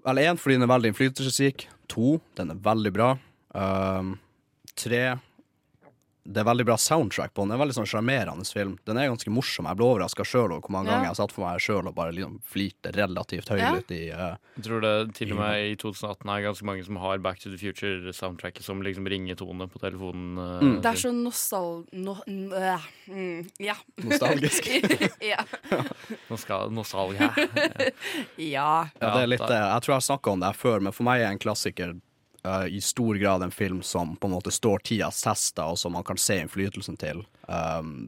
Vel, én, fordi den er veldig innflytelsesrik. To, den er veldig bra. Uh, tre Det er veldig bra soundtrack på den. Det er en veldig sånn sjarmerende film. Den er ganske morsom. Jeg ble overraska sjøl over hvor mange Ja. ganger jeg satt for meg sjøl og bare liksom flirte relativt høylytt i uh, Jeg tror det til og med i 2018 er ganske mange som har Back to the Future-soundtracket som liksom ringetone på telefonen. eh, Det er så nostal... No, n- øh, mm, ja. Nostalgisk. ja. Nostalgia. ja. Ja, det er litt, det. jeg tror jeg har snakka om det her før, men for meg er en klassiker eh, i stor grad en film som på en måte står tidas tester, og som man kan se innflytelsen til um,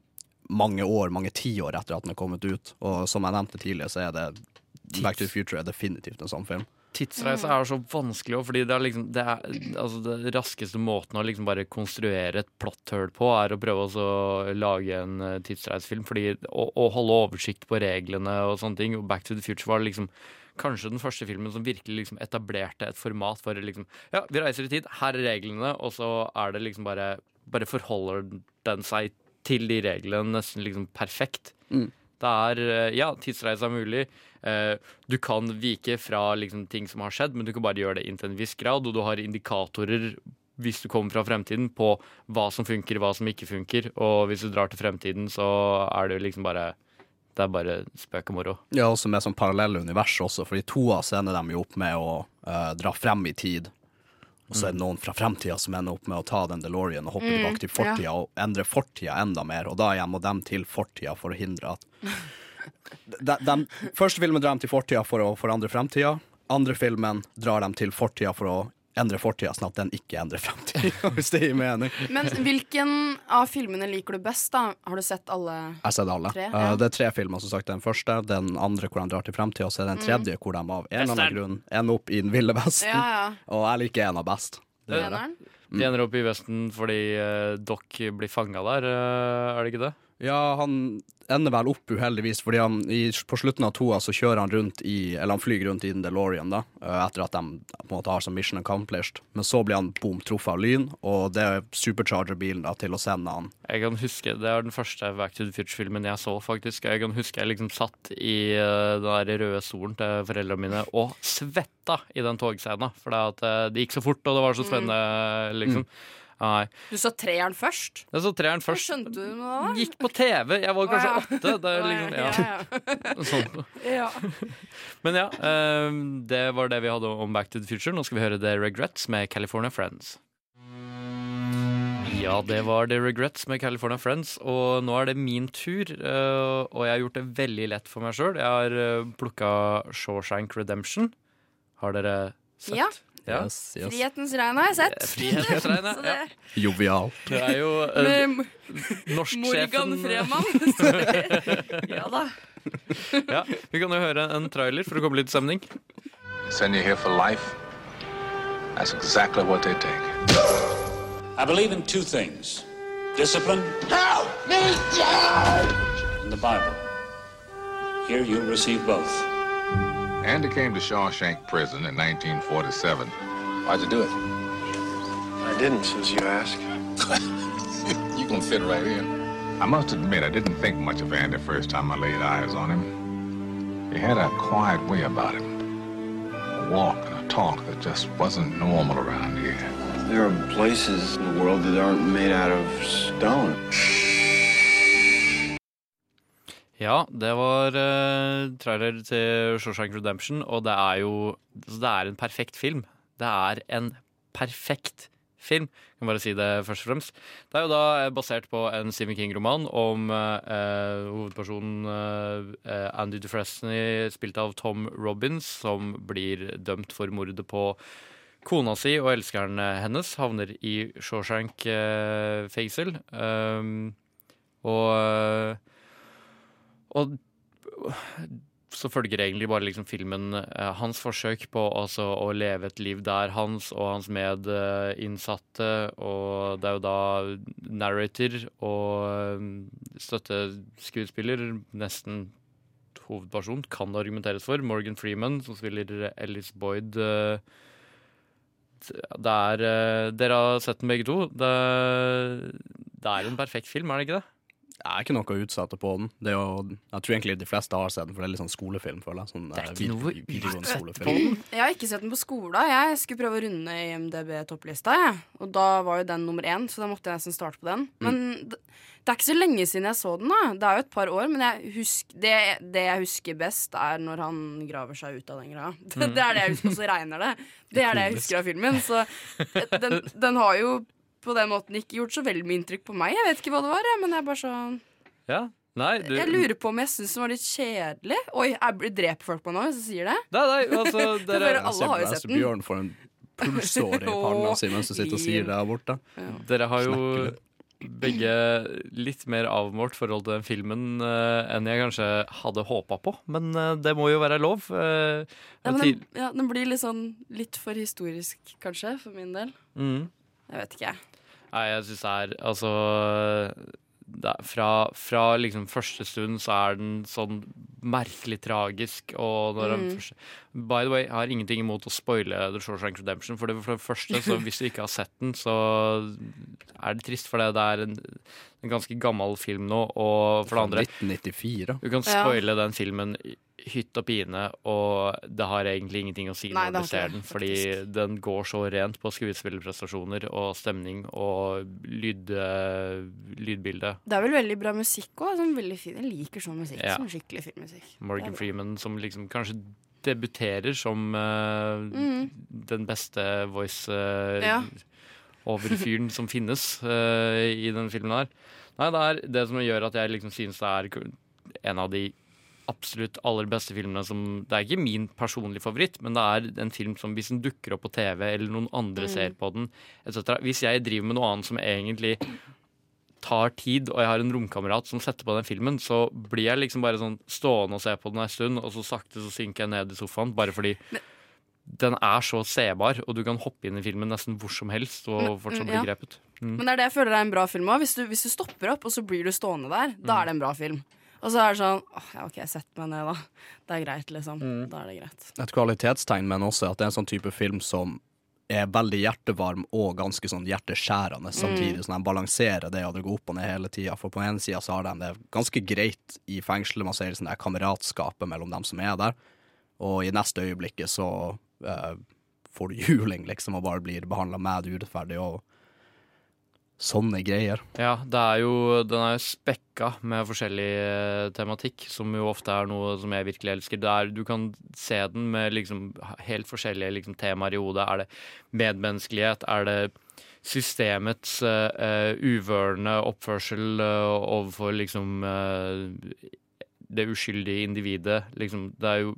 mange år, mange tiår etter at den er kommet ut. Og som jeg nevnte tidligere, så er det Back to the Future er definitivt en sånn film. Tidsreise er så vanskelig òg, fordi det er liksom det, er, altså det raskeste måten å liksom bare konstruere et plotthull på, er å prøve også å lage en eh, tidsreisefilm. Fordi å, å holde oversikt på reglene og sånne ting. Og Back to the Future var liksom kanskje den første filmen som virkelig liksom etablerte et format for liksom Ja, vi reiser i tid, her er reglene, og så er det liksom bare Bare forholder den seg til de reglene nesten liksom perfekt. Mm. Det er eh, Ja, tidsreise er mulig. Eh, Du kan vike fra liksom, ting som har skjedd, men du kan bare gjøre det inntil en viss grad. Og du har indikatorer hvis du kommer fra fremtiden, på hva som funker, hva som ikke funker. Og hvis du drar til fremtiden, så er det liksom bare Det er bare spøk og moro. Ja, også med sånn parallelle univers også, for i toa så ender de jo opp med å uh, dra frem i tid. Og så er det noen fra fremtida som ender opp med å ta den DeLorean og hoppe Mm, tilbake til fortida ja. og endre fortida enda mer, og da igjen må de til fortida for å hindre at de, de, Første filmen drar de til fortida for å forandre fremtida. Andre filmen drar de til fortida for å endre fortida, sånn at den ikke endrer framtida, hvis det gir mening. Men hvilken av filmene liker du best, da? Har du sett alle Jeg har sett alle. Tre, Eh, ja. det er tre filmer. som sagt Den første, den andre hvor de drar til framtida, og så er den Mm. tredje hvor de av en eller annen grunn ender opp i den ville vesten. Ja, ja. Og jeg liker en av best. Det gjør jeg. De ender opp i Vesten fordi uh, Doc blir fanga der, uh, er det ikke det? Ja, han ender vel opp uheldigvis, fordi han i, på slutten av toa så kjører han rundt i Eller han flyr rundt i den DeLorean, da, eh, etter at de på en måte har som mission accomplished. Men så blir han boom truffet av lyn, og det er supercharger-bilen da til å sende han. Jeg kan huske, Det er den første Back to the Future-filmen jeg så, faktisk. Jeg kan huske jeg liksom satt i eh, den der røde stolen til foreldrene mine og svetta i den togscena. For det, eh, det gikk så fort, og det var så spennende, liksom. Nei. Du så treeren først? Jeg så treeren først. skjønte du da? Gikk på TV. Jeg var kanskje Å, ja. åtte. Det er liksom, ja, ja. Sånn. Ja. Men ja, eh, det var det vi hadde om Back to the Future. Nå skal vi høre The Regrets med California Friends. Ja, det var The Regrets med California Friends, og nå er det min tur. eh, og jeg har gjort det veldig lett for meg sjøl. Jeg har uh, plukka Shawshank Redemption. Har dere sett? Ja. Ja. Frihetens regn har jeg sett. Frihetens regn, ja. Jovial. Det er jo uh, norsksjefen Morgan Freeman. ja da. ja, Vi kan jo høre en trailer for å komme litt stemning. Send you here for life? That's exactly what they take. I believe in two things discipline Help me, Dad! and the Bible. Here you receive both. Andy came to Shawshank Prison in 1947. Why'd you do it? I didn't, since you asked. You can fit right in. I must admit, I didn't think much of Andy first time I laid eyes on him. He had a quiet way about him. A walk and a talk that just wasn't normal around here. There are places in the world that aren't made out of stone. Ja, det var uh, trailer til Shawshank Redemption, og det er jo Det er en perfekt film. Det er en perfekt film. Jeg kan bare si det først og fremst. Det er jo da eh, basert på en Stephen King-roman om eh, hovedpersonen eh, Andy Dufresne, spilt av Tom Robins, som blir dømt for mordet på kona si og elskeren hennes. Havner i Shawshank eh, fengsel. Um, og eh, og så følger egentlig bare liksom filmen eh, hans forsøk på altså, å leve et liv der hans og hans medinnsatte, og det er jo da narrator og eh, støtteskuespiller, nesten hovedperson, kan det argumenteres for. Morgan Freeman, som spiller Ellis Boyd. det er Dere har sett den begge to. Det, det er en perfekt film, er det ikke det? Jeg er ikke noe å utsette på den. Det er jo, jeg tror egentlig de fleste har sett den, for det er litt sånn skolefilm, føler jeg. Sånn, Det er eh, ikke noe videregående på skolefilm. Jeg har ikke sett den på skolen. Jeg skulle prøve å runde IMDb-topplista. Og da var jo den nummer én, så da måtte jeg nesten starte på den. Men det, det er ikke så lenge siden jeg så den, da. Det er jo et par år, men jeg husk, det, det jeg husker best, er når han graver seg ut av den greia. Det, Mm. det er det jeg husker, og så regner det. Det er det jeg husker av filmen. Så den, den har jo på den måten ikke gjort så veldig mye inntrykk på meg. Jeg vet ikke hva det var, men jeg bare sånn Ja. Nei, du Jeg lurer på om jeg syns den var litt kjedelig. Oi, jeg dreper folk på nå hvis jeg sier det. Nei, nei, altså Det dere, bare alle har jo sett den. Bjørn får en pulsår i panna si mens du sitter og sier det der borte. Dere har jo begge litt mer avmålt forhold til den filmen uh, enn jeg kanskje hadde håpa på. Men uh, det må jo være lov. Uh, Ja, men den, ja, den blir litt sånn litt for historisk, kanskje, for min del. mm. Jeg vet ikke, jeg. Nei, jeg syns det er Altså er fra, fra liksom første stund så er den sånn merkelig tragisk. Og når den Mm. første, By the way, jeg har ingenting imot å spoile The Shawshank Redemption. For det, for det første, så hvis du ikke har sett den, så er det trist. For det, det er en, en ganske gammel film nå. Og for det andre 1994. Du kan Ja. spoile den filmen hytt og pine, og det har egentlig ingenting å si Nei, når du ser den. fordi Fordi den går så rent på skuespillerprestasjoner og stemning og lyd, eh, lydbilde. Det er vel veldig bra musikk òg. Sånn. Jeg liker sånn musikk. Ja. Sånn skikkelig filmmusikk. Morgan. Freeman som liksom kanskje debuterer som uh, Mm. den beste voice uh, Ja. overfyren som finnes uh, i den filmen her. Nei, det er det som gjør at jeg liksom synes det er en av de absolutt aller beste filmene som Det er ikke min personlige favoritt, men det er en film som hvis den dukker opp på TV, eller noen andre Mm. ser på den, etc. Hvis jeg driver med noe annet som egentlig tar tid, og jeg har en romkamerat som setter på den filmen, så blir jeg liksom bare sånn stående og se på den en stund, og så sakte så synker jeg ned i sofaen, bare fordi den er så sebar, og du kan hoppe inn i filmen nesten hvor som helst og Men- fortsatt bli ja. grepet. Mm. Men det er det jeg føler er en bra film òg. Hvis, hvis du stopper opp, og så blir du stående der, da er det en bra film. Og så er det sånn åh, ja, OK, sett meg ned, da. Det er greit, liksom. Mm. Da er det greit. Et kvalitetstegn, men også at det er en sånn type film som er veldig hjertevarm og ganske sånn hjerteskjærende samtidig. Sånn de balanserer det, og det går opp og ned hele tida. For på den ene sida så har de det ganske greit i fengselet. Man ser liksom det kameratskapet mellom dem som er der. Og i neste øyeblikket så uh, får du juling, liksom, og bare blir behandla med urettferdig og sånne greier. Ja, det er jo, den er spekka med forskjellig eh, tematikk, som jo ofte er noe som jeg virkelig elsker. Er, du kan se den med liksom helt forskjellige liksom, temaer i hodet. Er det medmenneskelighet? Er det systemets uh, uvørende oppførsel uh, overfor liksom uh, det uskyldige individet? Liksom, det er jo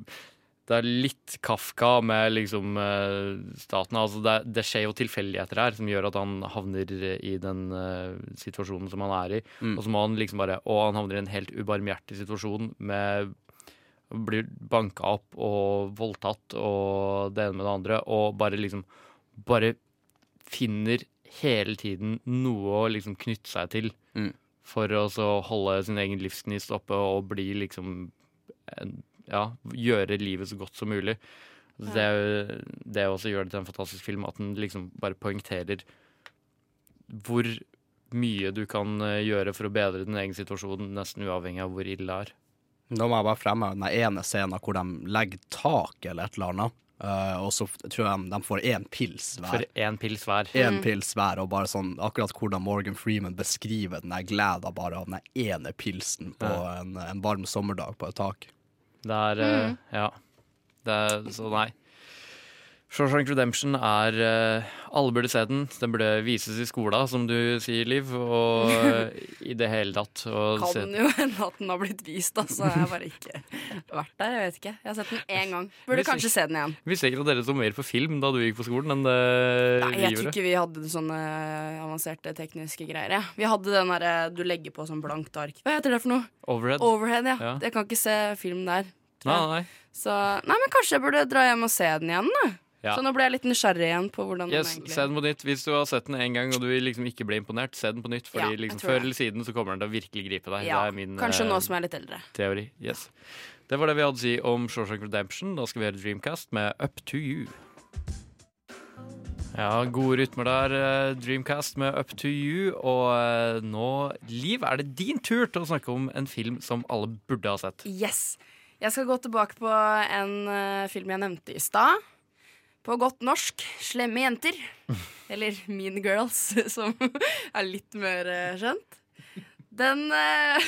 det er litt Kafka med liksom eh, staten. Altså det, det skjer jo tilfeldigheter her som gjør at han havner i den uh, situasjonen som han er i. Mm. Og så må han liksom bare Og han havner i en helt ubarmhjertig situasjon med Blir banka opp og voldtatt og det ene med det andre, og bare liksom Bare finner hele tiden noe å liksom knytte seg til Mm. for å så holde sin egen livsgnist oppe og bli liksom en, ja, gjøre livet så godt som mulig. Det, det også gjør det til en fantastisk film, at den liksom bare poengterer hvor mye du kan eh, gjøre for å bedre din egen situasjon, nesten uavhengig av hvor ille det er. Da må jeg bare fremme den ene scenen hvor de legger tak eller et eller annet. Uh, og så tror jeg de får én pils hver. For én pils hver. En Mm. pils hver, og bare sånn akkurat hvordan Morgan Freeman beskriver den gleda bare av den ene pilsen på Ja. en, en varm sommerdag på et tak. Det er eh, Mm. Ja. Det er, så nei. Shawshank Redemption er eh, Alle burde se den. Den burde vises i skolen, som du sier, Liv. Og eh, i det hele tatt. Se- Kan jo hende at den har blitt vist, så jeg har bare ikke vært der. Jeg vet ikke. Jeg har sett den én gang. Burde Hvis kanskje se den igjen. Visste ikke at dere så mer på film da du gikk på skolen enn det Nei, vi jeg tror ikke vi hadde sånne avanserte tekniske greier. Ja. Vi hadde den derre du legger på sånn blankt ark. Hva heter det for noe? Overhead. Overhead, ja. Ja. Jeg kan ikke se film der. Nei, nei. Så nei, men kanskje jeg burde dra hjem og se den igjen, da. Ja. Så nå ble jeg litt nysgjerrig igjen på hvordan Yes, den egentlig se den på nytt. Hvis du har sett den en gang og du liksom ikke ble imponert, se den på nytt. Fordi Ja, liksom, før eller siden så kommer den til å virkelig gripe deg. Ja, det min kanskje eh, nå som jeg er litt eldre. teori. Yes. Det var det vi hadde å si om Shawshank Redemption. Da skal vi høre Dreamcast med Up to You. Ja, gode rytmer der. eh, Dreamcast med Up to you. Og eh, nå, Liv, er det din tur til å snakke om en film som alle burde ha sett. Yes. Jeg skal gå tilbake på en eh, film jeg nevnte i stad. På godt norsk 'Slemme jenter'. Eller Mean Girls, som er litt mer skjønt. kjent. Den eh,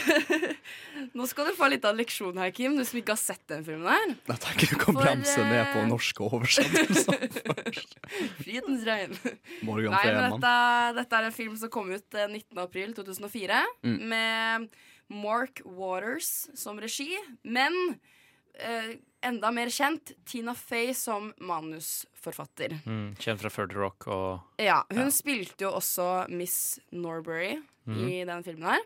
Nå skal du få litt av en leksjon her, Kim, du som ikke har sett den filmen her. Jeg tenker du kan For, bremse ned på eh, norske oversettelser. Frihetens regn. Morgan Nei, men dette, dette er en film som kom ut eh, 19. april 2004 Mm. med Mark Waters som regi, men eh, enda mer kjent Tina Fey som manusforfatter. Mm, kjent fra Third Rock og Ja, hun spilte jo også Miss Norbury mm. i den filmen her.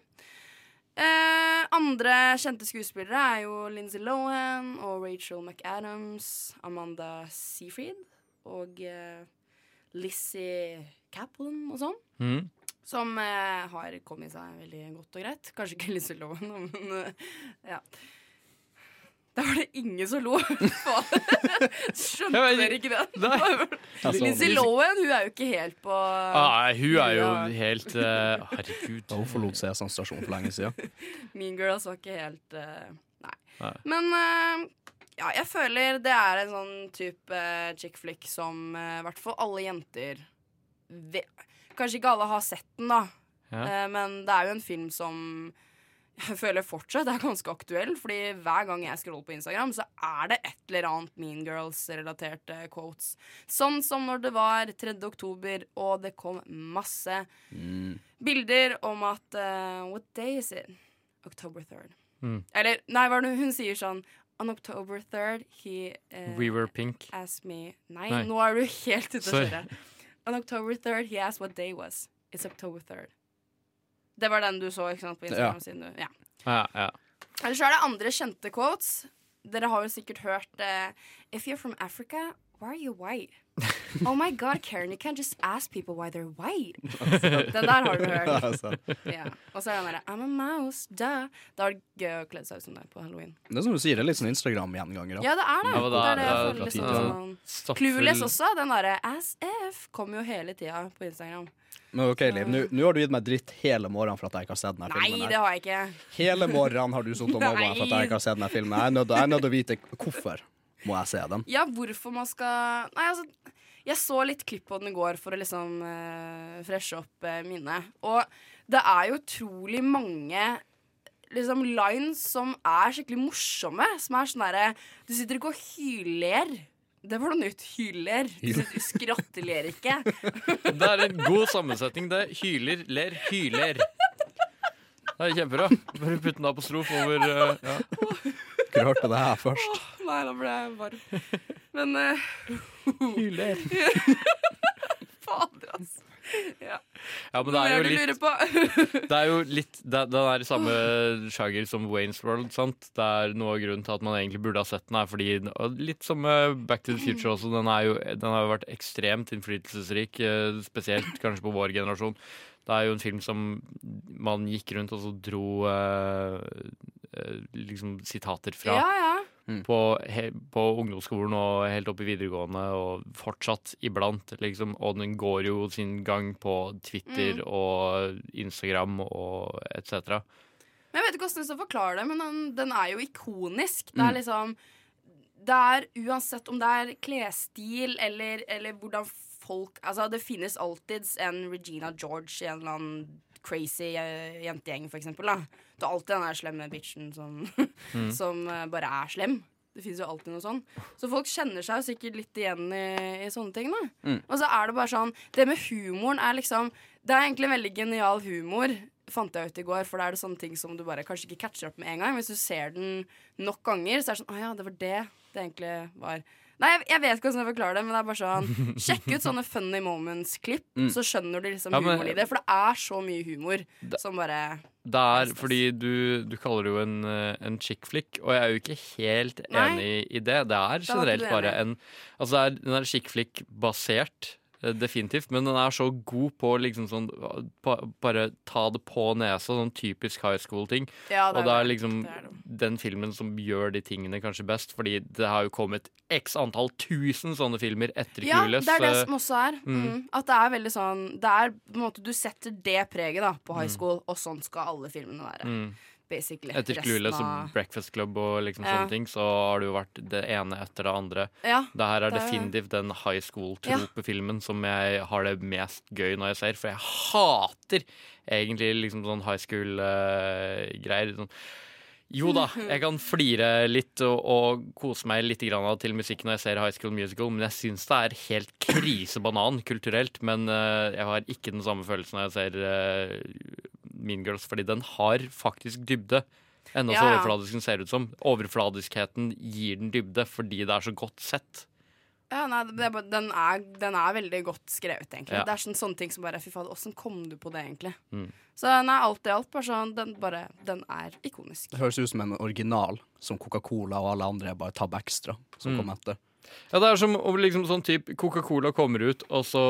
Eh, andre kjente skuespillere er jo Lindsay Lohan og Rachel McAdams, Amanda Seafried og eh, Lizzie Kaplan og sånn. mm. Som eh, har kommet seg veldig godt og greit. Kanskje ikke Lindsay Lohan, men eh, ja. Da var det ingen som lo. Skjønte dere ikke det? Lizzie Lindsay Lohan hun er jo ikke helt på ah, Hun er jo helt uh, Herregud. Hun forlot Sesam stasjon for lenge siden. Mean Girls var ikke helt uh, Nei. Nei. Men uh, ja, jeg føler det er en sånn type uh, chick flick som i hvert fall alle jenter ve Kanskje ikke alle har sett den, da. Ja. Eh, men det er jo en film som jeg føler fortsatt er ganske aktuell. Fordi hver gang jeg scroller på Instagram, så er det et eller annet Mean Girls-relaterte quotes. Sånn som når det var 3. oktober, og det kom masse bilder om at uh, What day is it? October 3rd. Mm. Eller nei, hva er det hun sier sånn On October 3rd, he uh, We were pink. asked me Nei, Nei. nå er du helt ute å kjøre. On October 3rd, he asked what day was. It's October 3rd. Det var den du så ikke sant, på Instagram? Siden du, ja. Ja, ja. Ellers så er det andre kjente quotes. Dere har jo sikkert hørt eh, If you're from Africa, why are you white? Oh my god, Karen, you can't just ask people why they're white. Den der har du hørt. Ja. Og så er han derre I'm a mouse, duh. Da er det gøy å kle seg ut som deg på halloween. Det er som du sier, det er litt sånn Instagram-gjenganger. Ja, det er det. Ja, det, er det er det, fra liksom sånn Clueless også. Den derre As if kommer jo hele tida på Instagram. Men ok, Liv, nå har du gitt meg dritt hele morgenen for at jeg ikke har sett denne Nei, filmen. Nei, det har jeg ikke. Hele morgenen har du sittet og mobba meg for at jeg ikke har sett denne filmen. Jeg er nødt til å vite hvorfor må jeg se den. Ja, hvorfor man skal Nei, altså Jeg så litt klipp på den i går for å liksom uh, freshe opp uh, minnet. Og det er jo utrolig mange liksom lines som er skikkelig morsomme. Som er sånn derre Du sitter ikke og hyler. Det var noe nytt. Hyler. Du sitter- Skratteler ikke. Det er en god sammensetning. Det er hyler, ler, hyler. Det er kjempebra. Bare putt en apostrof over uh, ja. Dere hørte det her først. Nei, da ble jeg varm. Men uh, Hyler. Fader, altså. Ja. Ja, men det er jo litt? Det er jo litt det, Den er i samme sjanger som Waynes World. sant? Det er Noe av grunnen til at man egentlig burde ha sett den, her, fordi Litt som Back to the Future også. Den, er jo, den har jo vært ekstremt innflytelsesrik, eh, spesielt kanskje på vår generasjon. Det er jo en film som man gikk rundt og så dro eh, eh, liksom sitater fra. Ja, ja. På, he, på ungdomsskolen og helt opp i videregående, og fortsatt iblant, liksom. Og den går jo sin gang på Twitter Mm. og Instagram og etc. Men Jeg vet ikke hvordan jeg skal forklare det, men den, den er jo ikonisk. Det Mm. er liksom Det er uansett om det er klesstil eller, eller hvordan folk Altså, det finnes alltids en Regina George i en eller annen crazy eh, jentegjeng, for eksempel. Da. Det er alltid den der slemme bitchen som, Mm. som eh, bare er slem. Det fins jo alltid noe sånn. Så folk kjenner seg jo sikkert litt igjen i, i sånne ting. da Mm. Og så er det bare sånn Det med humoren er liksom Det er egentlig veldig genial humor, fant jeg ut i går. For da er det sånne ting som du bare kanskje ikke catcher opp med en gang. Hvis du ser den nok ganger, så er det sånn Å ja, det var det det egentlig var. Nei, jeg, jeg vet ikke hvordan jeg forklarer det, men det er bare sånn Sjekk ut sånne Funny Moments-klipp, Mm. så skjønner du liksom Ja, men- humoren i det. For det er så mye humor som bare Det er fordi du, du kaller det jo en, eh, en chick flick, og jeg er jo ikke helt Nei. enig i det. Det er Da generelt det bare en Altså, det er, den er chick flick-basert. Eh, Definitivt, men den er så god på liksom sånn pa- Bare ta det på nesa, sånn typisk high school-ting. Ja, og det er liksom Det er den filmen som gjør de tingene kanskje best. Fordi det har jo kommet x antall tusen sånne filmer etter Ja, Clueless. det er det som også er. Mm. Mm. At det er veldig sånn Det er på en måte Du setter det preget da på high Mm. school, og sånn skal alle filmene være. Basically. Etter Clueless og Breakfast Club og liksom Ja. sånne ting, så har det jo vært det ene etter det andre. Ja, det her er det definitivt den high school-tropefilmen som jeg har det mest gøy når jeg ser, for jeg hater egentlig liksom sånn high school-greier. sånn jo da, jeg kan flire litt og, og kose meg litt til musikk når jeg ser High School Musical, men jeg syns det er helt krisebanan kulturelt. Men uh, jeg har ikke den samme følelsen når jeg ser eh, Mean Girls, fordi den har faktisk dybde. Enda så Ja, overfladisk den ser ut som. Overfladiskheten gir den dybde fordi det er så godt sett. Ja, nei, det er bare, den, er, den er veldig godt skrevet, egentlig. Ja. Det er sånn, sånne ting som bare Fy fader, åssen kom du på det, egentlig? Mm. Så nei, alt i alt, bare sånn, den, bare, den er ikonisk. Det høres ut som en original som Coca-Cola og alle andre bare Tab Extra som Mm. kom etter. Ja, det er som om liksom sånn typ Coca-Cola kommer ut, og så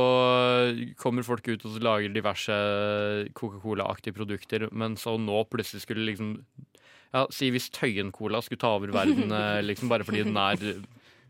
kommer folk ut og så lager diverse Coca-Cola-aktige produkter, men så nå plutselig skulle liksom Ja, si hvis Tøyen Cola skulle ta over verden, eh, liksom bare fordi den er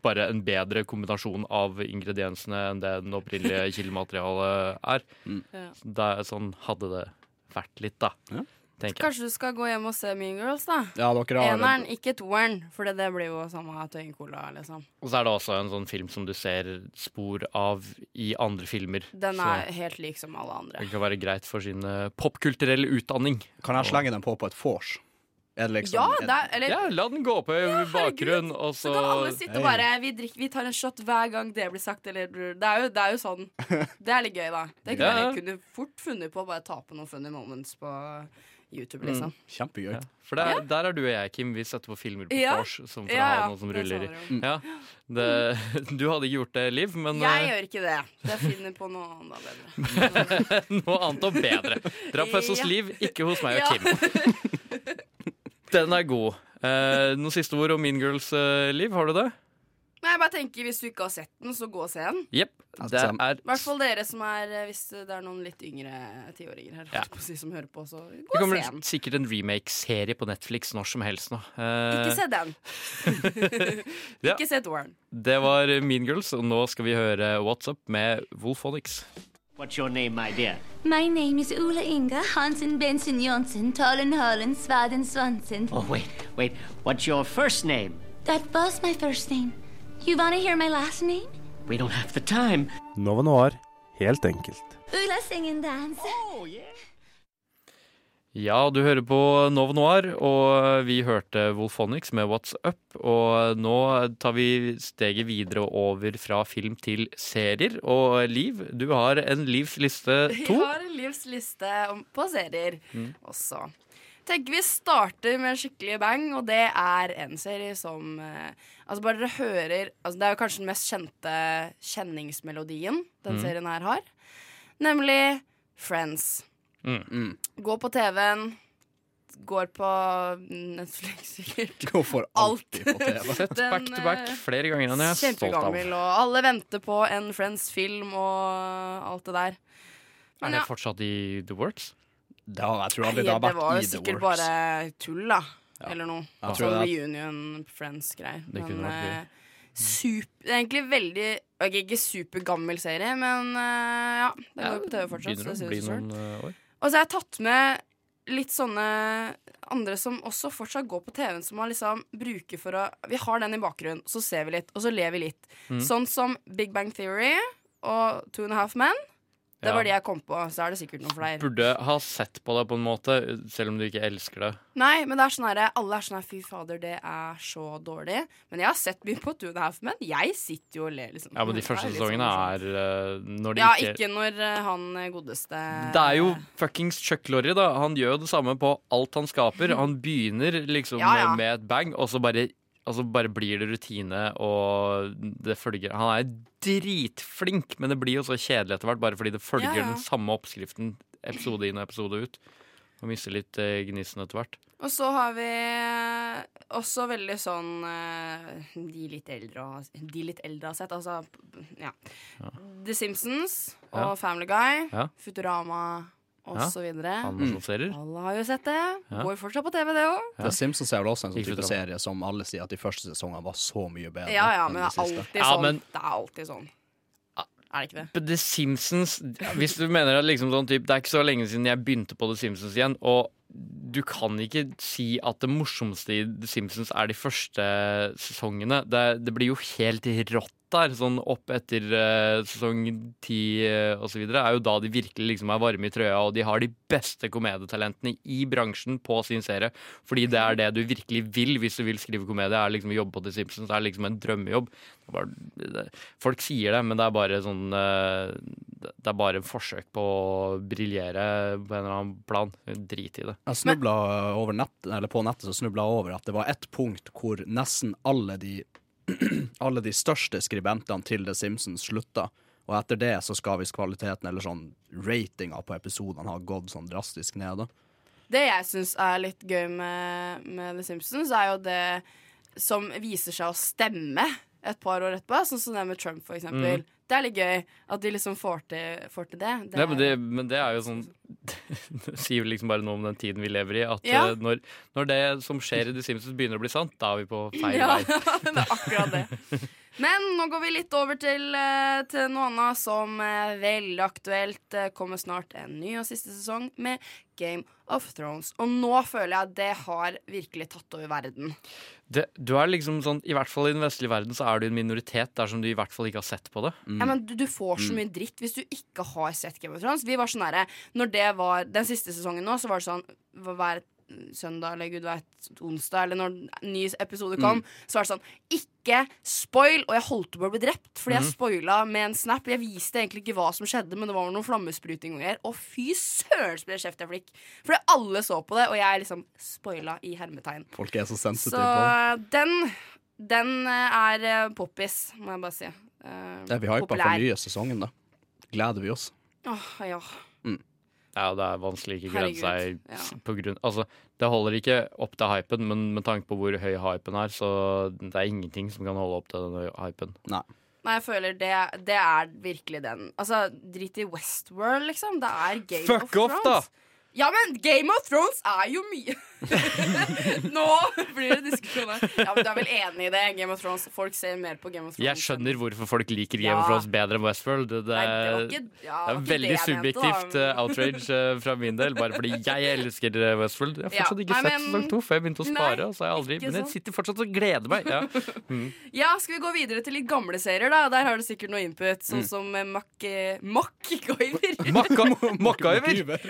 bare en bedre kombinasjon av ingrediensene enn det den opprinnelige kildematerialet er. Ja. Det er sånn hadde det vært litt, da. Jeg. Kanskje du skal gå hjem og se Mean Girls, da? Ja, dere har Eneren, ikke toeren, for det, det blir jo samme Tøyen Cola, liksom. Og så er det også en sånn film som du ser spor av i andre filmer. Den Så- er helt lik som alle andre. Det kan være greit for sin eh, popkulturelle utdanning. Kan jeg slenge den på på et vors? Er det liksom Ja, det er, eller Ja, la den gå på i bakgrunnen, og så Så kan alle sitte og bare vi, drikker, vi tar en shot hver gang det blir sagt. Eller, det, er jo, det er jo sånn. Det er litt gøy, da. Det kunne Ja. jeg kunne fort funnet på å bare ta på noen funny moments på YouTube, Mm. liksom. Kjempegøy. Ja, for der, der er du og jeg, Kim. Vi setter på filmer på Ja. vors ja. for Ja, å ha noe som ruller i. Ja, det, du hadde ikke gjort det, Liv, men Jeg eh, gjør ikke det. Jeg finner på noe annet bedre. noe annet og bedre. Dra på hos Ja. Liv, ikke hos meg og Kim. Den er god. Eh, noen siste ord om Mean Girls, eh, Liv? Har du det? Nei, jeg bare tenker Hvis du ikke har sett den, så gå og se den. Yep. Det er I hvert fall dere som er eh, Hvis det er noen litt yngre tiåringer her Ja. på si, som hører på, så det gå og kommer se den. sikkert en remake-serie på Netflix når som helst nå. Uh... Ikke se den. Ja. Ikke se toeren. Det var Mean Girls, og nå skal vi høre What's Up med Wolfonics. What's your name, my dear? My name is Ula Inga Hansen Benson Jonsen Tollen Holland Svaden Swanson. Oh, wait, wait. What's your first name? That was my first name. You wanna hear my last name? We don't have the time. Nova Noir, helt enkelt. Ula Sing and Dance. Ja, du hører på Nov Noir, og vi hørte Wolfonics med What's Up. Og nå tar vi steget videre over fra film til serier. Og Liv, du har en livsliste to. Jeg har en livsliste på serier Mm. også. Tenker vi starter med skikkelig bang, og det er en serie som eh, Altså bare dere hører altså Det er jo kanskje den mest kjente kjenningsmelodien den Mm. serien her har. Nemlig Friends. Mm. Går på TV-en. Går på Netflix, sikkert. Går for alltid på TV. Sett back to back eh, flere ganger enn jeg er stolt av. Kjempegammel, og alle venter på en Friends-film og alt det der. Er det fortsatt i The Works? Ja, jeg tror aldri det har det vært var i The sikkert bare tull, da. Eller noe. Ja. Sånn det reunion Friends-greier. Det kunne Men vært eh, super, er egentlig veldig ok, Ikke supergammel serie, men uh, ja. Det går jo på TV fortsatt. Så Begynner det å bli noen eh, år. Og så har jeg tatt med litt sånne andre som også fortsatt går på TV-en, som man liksom bruker for å Vi har den i bakgrunnen, så ser vi litt, og så ler vi litt. Mm. Sånn som Big Bang Theory og Two and a Half Men. Det Ja. var de jeg kom på, så er det sikkert noen flere. Burde ha sett på det på en måte, selv om du ikke elsker det. Nei, men det er sånn her, alle er sånn her Fy fader, det er så dårlig. Men jeg har sett mye på Two and a Half Men. Jeg sitter jo og ler, liksom. Ja, men de første er sesongene sånn er eh, når de Ja, ikke ikke når eh, han eh, godeste Det er jo fuckings Chuck Lorry, da. Han gjør jo det samme på alt han skaper. Han begynner liksom Ja, ja. med et bang, og så bare, og så bare blir det rutine, og det følger Han er dritflink, men det blir jo så kjedelig etter hvert, bare fordi det følger Ja, ja. den samme oppskriften episode inn og episode ut. Og mister litt eh, gnisten etter hvert. Og så har vi eh, også veldig sånn eh, De litt eldre De litt eldre har sett, altså ja. The Simpsons og Ja. Family Guy, Ja. Futurama Ja, så videre. animasjonsserier. Alle har jo sett det. Ja. Går fortsatt på TV, det òg. The Simpsons er vel også en sånn type serie som alle sier at de første sesongene var så mye bedre. Ja, ja, enn men de det er siste. alltid Ja, sånn. men- Det er alltid sånn. Er det ikke det? The Simpsons Hvis du mener at liksom sånn typ, Det er ikke så lenge siden jeg begynte på The Simpsons igjen, og du kan ikke si at det morsomste i The Simpsons er de første sesongene. Det, det blir jo helt rått der, sånn opp etter uh, sesong ti uh, osv. er jo da de virkelig liksom er varme i trøya, og de har de beste komedietalentene i bransjen på sin serie. Fordi det er det du virkelig vil hvis du vil skrive komedie, er liksom jobbe på The Simpsons. Det er liksom en drømmejobb. Bare, det, folk sier det, men det er bare sånn uh, det er bare forsøk på å briljere på en eller annen plan. Drit i det. Jeg snubla over nett, eller på nettet så snubla over at det var ett punkt hvor nesten alle de alle de største skribentene til The Simpsons slutta. Og etter det så skal visst kvaliteten, eller sånn ratinga på episodene, ha gått sånn drastisk ned. da. Det jeg syns er litt gøy med, med The Simpsons, er jo det som viser seg å stemme et par år etterpå. Sånn som det med Trump, for eksempel. Mm. Det er litt gøy at de liksom får til, får til det. Det, men, det, men det er jo sånn Det sier jo liksom bare noe om den tiden vi lever i. At Ja. eh, når, når det som skjer i The Simpsons begynner å bli sant, da er vi på feil Ja, vei. det er akkurat det. Men nå går vi litt over til, eh, til noe annet som er veldig aktuelt. Kommer snart en ny og siste sesong med Game of Thrones. Og nå føler jeg at det har virkelig tatt over verden. Det, du er liksom sånn, I hvert fall i den vestlige verden så er du en minoritet dersom du i hvert fall ikke har sett på det. Ja, men du, du får så mye dritt hvis du ikke har sett Game of Thrones. Vi var sånn herre Når det var den siste sesongen nå, så var det sånn hver søndag eller gud vet onsdag, eller når en ny episode kom, så var det sånn Ikke spoil! Og jeg holdt på å bli drept fordi jeg Mhm. spoila med en snap. Jeg viste egentlig ikke hva som skjedde, men det var noen flammespruting og greier. Og fy søren så ble det kjeft jeg fikk. Fordi alle så på det, og jeg liksom spoila i hermetegn. Folk er så sensitive på det. den, den eh, er eh, poppis, må jeg bare si. Uh, Ja, vi hypa for nye sesongen, da. Gleder vi oss. Åh, ja. Ja, det er vanskelig ikke glede seg ja. på grunn Altså, det holder ikke opp til hypen, men med tanke på hvor høy hypen er, så det er ingenting som kan holde opp til den hypen. Nei. Nei, jeg føler det, det er virkelig den. Altså, drit i Westworld, liksom. Det er Game Fuck of off, Thrones. da! Ja, men Game of Thrones er jo mye Nå blir det diskusjon her. Ja, men du er vel enig i det? Game of Thrones. Folk ser mer på Game of Thrones. Jeg skjønner hvorfor folk liker Game Ja. of Thrones bedre enn Westworld. Det, det, Nei, det var ikke- ja, det er veldig det subjektivt mente, eh, outrage uh, fra min del, bare fordi jeg elsker eh, Westworld. Jeg har Ja, fortsatt ikke nei, sett sesong to, for jeg begynte å spare. Nei, så har jeg aldri, men jeg sitter fortsatt og gleder meg. Ja. Mm. Ja, skal vi gå videre til litt gamle serier, da? Der har du sikkert noe input, sånn Mm. som eh, Mac... Mackgyver. Mackgyver!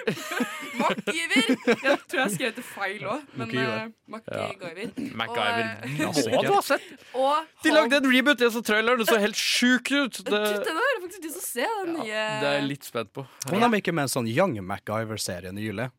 MacGyver! Jeg tror jeg skrev det feil òg, men MacGyver. uh, MacGyver. MacGyver. Og, ha sett! eh, og De lagde en reboot, jeg så traileren, det så helt sjukt ut! Det, Det, den faktisk lyst til å se, den nye det er jeg litt spent på. Kom de ikke med en sånn Young MacGyver-serie nylig?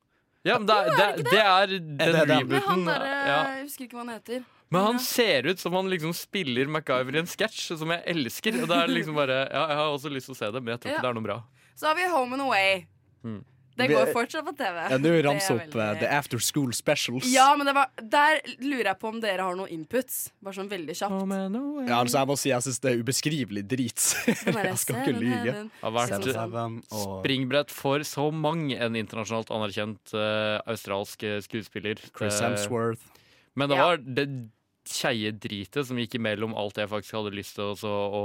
Ja, men det, er- det, det er den rebooten. Ja. Jeg husker ikke hva han heter. Men han ser ut som han liksom spiller MacGyver i en sketsj, som jeg elsker. Og det er liksom bare Ja, jeg har også lyst til å se det, men jeg tror Ja. ikke det er noe bra. Så har vi Home and Away. Mm. Det går fortsatt på TV. Ja, Nå er ramser opp veldig- eh, The After School Specials. Ja, men det var, der lurer jeg på om dere har noen inputs. Bare sånn veldig kjapt. Ja, altså Jeg må si jeg syns det er ubeskrivelig drit. jeg skal ikke lyge. Det har vært og springbrett for så mang en internasjonalt anerkjent uh, australsk eh, skuespiller. Chris Hemsworth. Men det Ja. var det skeie dritet som gikk imellom alt jeg faktisk hadde lyst til å, å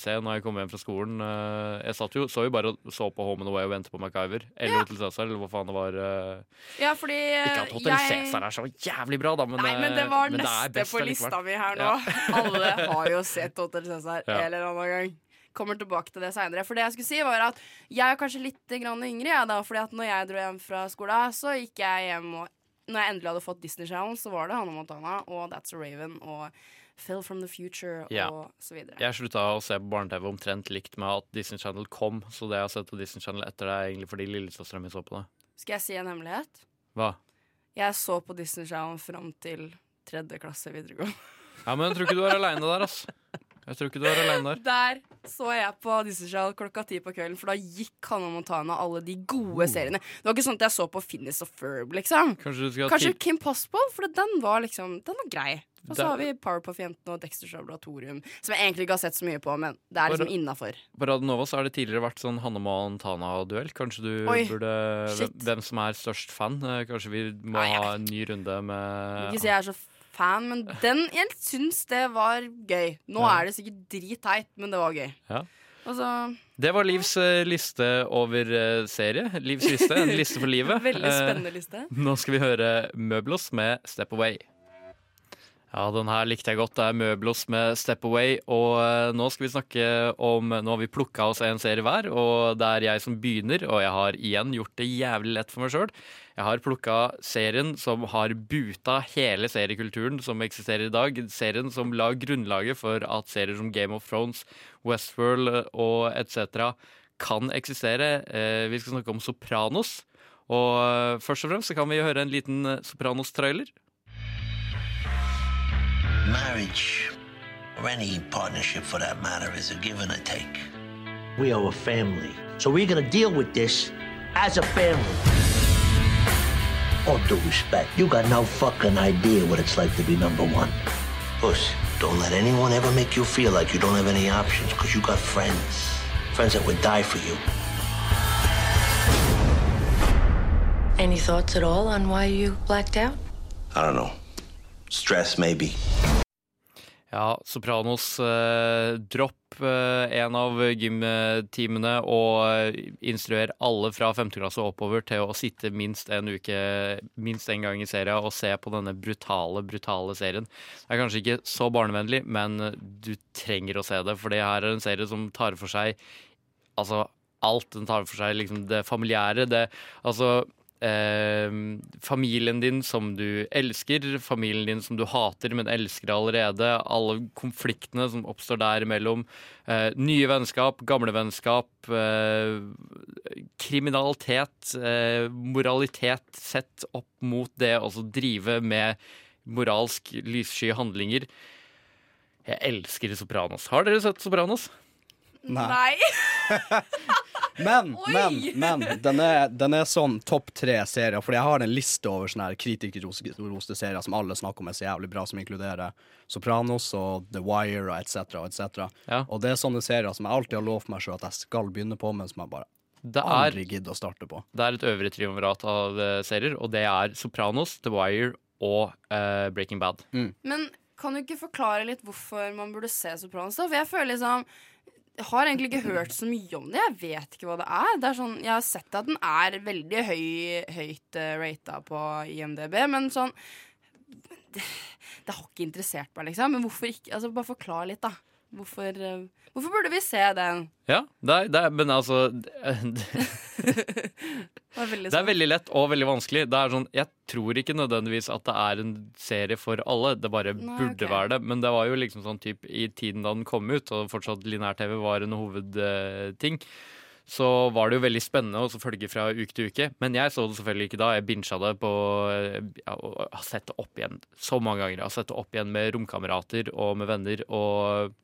se når jeg kom hjem fra skolen. Eh, Jeg jo, så jo bare så på Home and Away og ventet på MacGyver. Eller Ja. Hotel Cæsar, eller hva faen det var. eh. Ja, fordi eh, Ikke at Hotel jeg Cæsar er så jævlig bra, da, men, Nei, men det var men neste neste best på lista mi her nå. Ja. Alle har jo sett Hotel Cæsar Ja. eller annen gang. Kommer tilbake til det seinere. For det jeg skulle si, var at jeg er kanskje litt grann yngre, jeg, da. Fordi at når jeg dro hjem fra skolen, så gikk jeg hjem og Når jeg endelig hadde fått Disney Channel, så var det Hannah Montana og That's a Raven og Phil from the Future Ja. og så videre. Jeg slutta å se på barne-TV omtrent likt med at Disney Channel kom, så det jeg har sett på Disney Channel etter det, er egentlig fordi lillesøstera mi så på det. Skal jeg si en hemmelighet? Hva? Jeg så på Disney Channel fram til tredje klasse videregående. Ja, men jeg tror ikke du er aleine der, ass. Jeg tror ikke du er alene der. Der så jeg på Disney klokka ti på kvelden, for da gikk Hannah Montana alle de gode seriene. Det var ikke sånn at jeg så på Finnis og Ferb, liksom. Kanskje Kanskje. Kim Possible, for den var liksom Den var grei. Og så har vi Powerpuff-jentene og Dexters Laboratorium, som jeg egentlig ikke har sett så mye på, men det er liksom innafor. På Radio Nova så har det tidligere vært sånn Hanne Montana-duell. Kanskje du Oi, burde shit. hvem, som er størst fan? Eh, Kanskje vi må ha en ny runde med Ikke si jeg er så fan, men den Jeg syns det var gøy. Nå Ja. er det sikkert dritteit, men det var gøy. Ja. Altså, Det var Livs eh, liste over eh, serie. Livs liste, en liste for livet. Veldig Eh, spennende liste. Nå skal vi høre Møblos med Step Away. Ja, den her likte jeg godt. Det er Møblos med Step Away. Og eh, nå skal vi snakke om Nå har vi plukka oss en serie hver, og det er jeg som begynner. Og jeg har igjen gjort det jævlig lett for meg sjøl. Jeg har plukka serien som har buta hele seriekulturen som eksisterer i dag. Serien som la grunnlaget for at serier som Game of Thrones, Westworld og etc. kan eksistere. Eh, Vi skal snakke om Sopranos. Og eh, først og fremst så kan vi høre en liten eh, Sopranos-trailer. Marriage, or any partnership for that matter, is a give and a take. We are a family. So we're gonna deal with this as a family. All due respect, you got no fucking idea what it's like to be number one. Puss, don't let anyone ever make you feel like you don't have any options, because you got friends. Friends that would die for you. Any thoughts at all on why you blacked out? I don't know. Stress, maybe. Ja, Sopranos eh, dropp eh, en av gymteamene og eh, instruer alle fra femteklasse oppover til å sitte minst en uke, minst en gang i serien og se på denne brutale, brutale serien. Det er kanskje ikke så barnevennlig, men du trenger å se det, for det her er en serie som tar for seg altså alt. Den tar for seg liksom det familiære, det altså Eh, familien din som du elsker, familien din som du hater, men elsker allerede. Alle konfliktene som oppstår der imellom. Eh, nye vennskap, gamle vennskap. Eh, kriminalitet, eh, moralitet sett opp mot det å drive med moralsk lyssky handlinger. Jeg elsker Sopranos. Har dere sett Sopranos? Nei. Men, men, men den er, den er sånn topp tre serier. Fordi jeg har en liste over sånne kritikerroste serier som alle snakker om er så jævlig bra, som inkluderer Sopranos og The Wire og etc. Og, et Ja. og det er sånne serier som jeg alltid har lovt meg sjøl at jeg skal begynne på, men som jeg bare Det er- aldri gidder å starte på. Det er et øvre triumvirat av eh, serier, og det er Sopranos, The Wire og uh, Breaking Bad. Men kan du ikke forklare litt hvorfor man burde se Sopranos? da? For jeg føler liksom Jeg har egentlig ikke hørt så mye om det. Jeg vet ikke hva det er. Det er sånn, jeg har sett at den er veldig høy, høyt uh, rata på IMDb, men sånn det, det har ikke interessert meg, liksom. Men hvorfor ikke? Altså, Bare forklar litt, da. Hvorfor, eh, hvorfor burde vi se den? Ja, det er, det er, men altså det, veldig det er sånn. veldig lett og veldig vanskelig. Det er sånn, Jeg tror ikke nødvendigvis at det er en serie for alle. Det bare Nei, burde okay. være det. Men det var jo liksom sånn typ i tiden da den kom ut, og fortsatt linær-TV var en hovedting, så var det jo veldig spennende å så følge fra uke til uke. Men jeg så det selvfølgelig ikke da. Jeg bincha det på ja, og har sett det opp igjen så mange ganger. Jeg har sett det opp igjen med romkamerater og med venner. og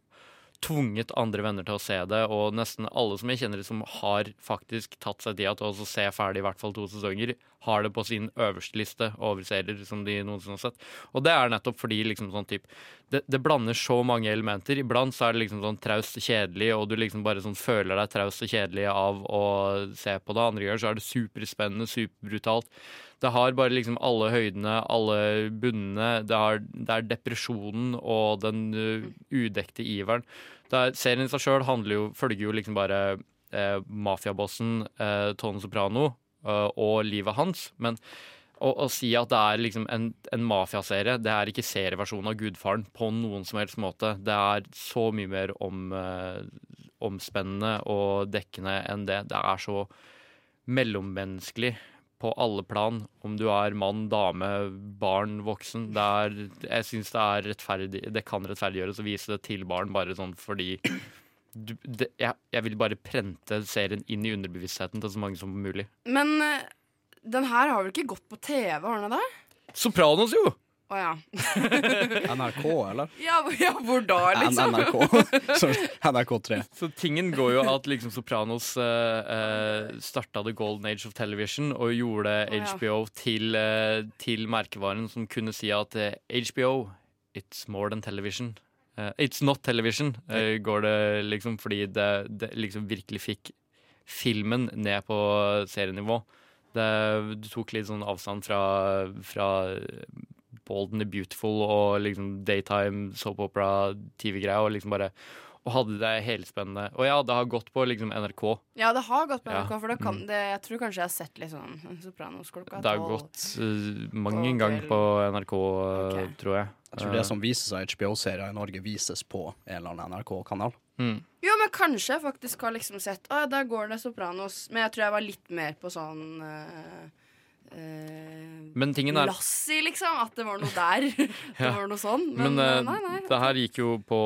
tvunget andre venner til å se det, og nesten alle som jeg kjenner som har faktisk tatt seg tida til å se ferdig i hvert fall to sesonger, har det på sin øverste liste over serier som de noensinne har sett. Og det er nettopp fordi liksom sånn type det, det blander så mange elementer. Iblant så er det liksom sånn traust og kjedelig, og du liksom bare sånn føler deg traust og kjedelig av å se på det. Andre ganger så er det superspennende, superbrutalt. Det har bare liksom alle høydene, alle bunnene. Det, det er depresjonen og den uh, udekte iveren. Det er, serien i seg sjøl følger jo liksom bare eh, mafiabossen eh, Tone Soprano eh, og livet hans. Men å, å si at det er liksom en, en mafiaserie, det er ikke serieversjonen av Gudfaren på noen som helst måte. Det er så mye mer om, eh, omspennende og dekkende enn det. Det er så mellommenneskelig på alle plan, om du er mann, dame, barn, voksen. Det er, jeg syns det er rettferdig Det kan rettferdiggjøres å vise det til barn, bare sånn fordi du, det, jeg, jeg vil bare prente serien inn i underbevisstheten til så mange som mulig. Men eh, den her har vel ikke gått på TV, har den det? Sopranos, jo! Å ja. NRK, eller? ja. Ja, hvor da, liksom? NRK. Sorry, NRK3. Så tingen går jo at liksom Sopranos uh, starta The Golden Age of Television og gjorde ja. HBO til, uh, til merkevaren som kunne si at uh, HBO It's more than television. Uh, it's not television, eh, går det liksom fordi det, det liksom virkelig fikk filmen ned på serienivå. Det, du tok litt sånn avstand fra, fra Bold and the Beautiful og liksom daytime soap opera TV-greia, og liksom bare og hadde det helspennende. Og ja, det har gått på liksom NRK. Ja, det har gått på Ja. NRK, for det kan, Mm. det, jeg tror kanskje jeg har sett litt sånn Sopranos klokka Det har gått uh, mange ganger på NRK, okay. tror jeg. Jeg tror det som vises av HBO-serier i Norge, vises på en eller annen NRK-kanal. Mm. Jo, men kanskje jeg faktisk har liksom sett Å, der går det Sopranos. Men jeg tror jeg var litt mer på sånn eh, eh, Men tingen er Lassi, liksom. At det var noe der. det var noe sånn. Men, Men, eh, eh, nei, nei. det her gikk jo på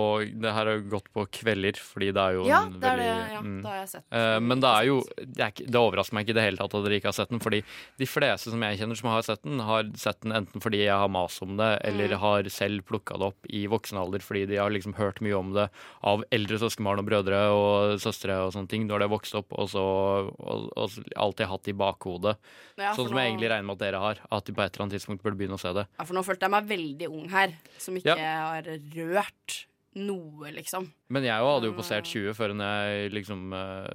Det her har gått på kvelder, fordi det er jo Ja, det er det. Ja, mm. det har jeg sett Eh, men det er jo det, er det overrasker meg ikke i det hele tatt at dere ikke har sett den. Fordi de fleste som jeg kjenner som har sett den, har sett den enten fordi jeg har mast om det, eller Mm. har selv plukka det opp i voksen alder fordi de har liksom hørt mye om det av eldre søskenbarn og brødre og søstre og sånne ting. Når de har vokst opp og så og, og alltid hatt i bakhodet. Ja, sånn som jeg nå- egentlig regner med at dere har. At de på et eller annet tidspunkt burde begynne å se det. Ja, for nå følte jeg meg veldig ung her, som ikke Ja. har rørt noe, liksom. Men jeg jo hadde jo passert 20 før jeg liksom uh,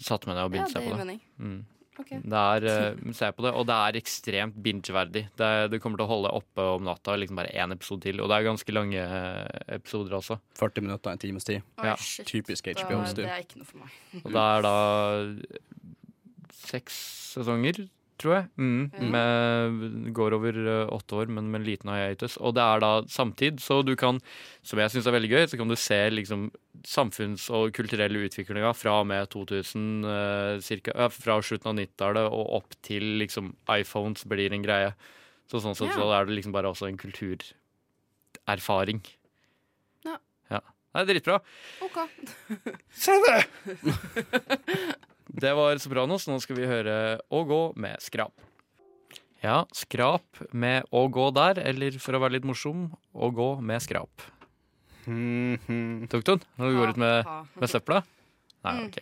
satte meg ned og begynte å se på det. Mm. Okay. Det er, uh, se på det, og det er ekstremt bingeverdig. Det, det kommer til å holde oppe om natta liksom bare én episode til. Og det er ganske lange eh, episoder også. 40 minutter, en times tid. Oh, Ja. Typisk HBO-stil. Det er ikke noe for meg. Og det er da seks sesonger, tror jeg. Mm. Mm. Med, går over eh, åtte år, men med en liten hiatus. Og det er da samtid, så du kan, som jeg syns er veldig gøy, så kan du se liksom samfunns- og kulturelle utviklinga fra og med 2000, eh, cirka, ja, fra slutten av 90-tallet og opp til liksom iPhones blir en greie. Så sånn sett Ja. så er det liksom bare også en kulturerfaring. Ja. ja. Det er dritbra. OK. Se det! Det var Sopranos. Nå skal vi høre Å gå med Skrap. Ja, Skrap med Å gå der, eller for å være litt morsom, Å gå med Skrap. Tok du den når du går ut med, med søpla? Nei, Mm. OK.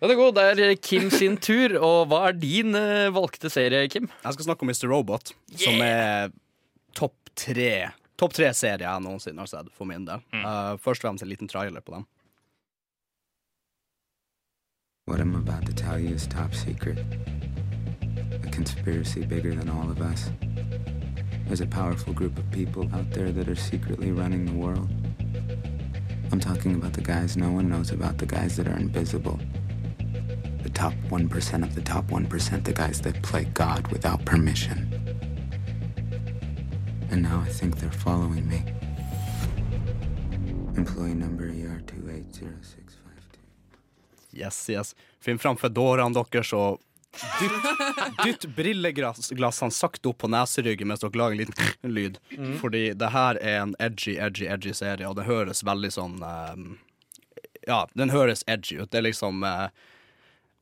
Den er god. Det er Kim sin tur. Og hva er din eh, valgte serie, Kim? Jeg skal snakke om Mr. Robot, som er topp tre Topp tre serier jeg noensinne har sett, for min del. Uh, først og fremst en liten trailer på dem. What I'm about to tell you is top secret. A conspiracy bigger than all of us. There's a powerful group of people out there that are secretly running the world. I'm talking about the guys no one knows about, the guys that are invisible. The top 1% of the top 1%, the guys that play God without permission. And now I think they're following me. Employee number E ER28065. Yes, yes. Finn fram fedoraen deres og dytt, dytt brilleglassene sakte opp på neseryggen mens dere lager en liten lyd. Mm. Fordi det her er en edgy, edgy, edgy serie, og det høres veldig sånn um, Ja, den høres edgy ut. Det er liksom uh,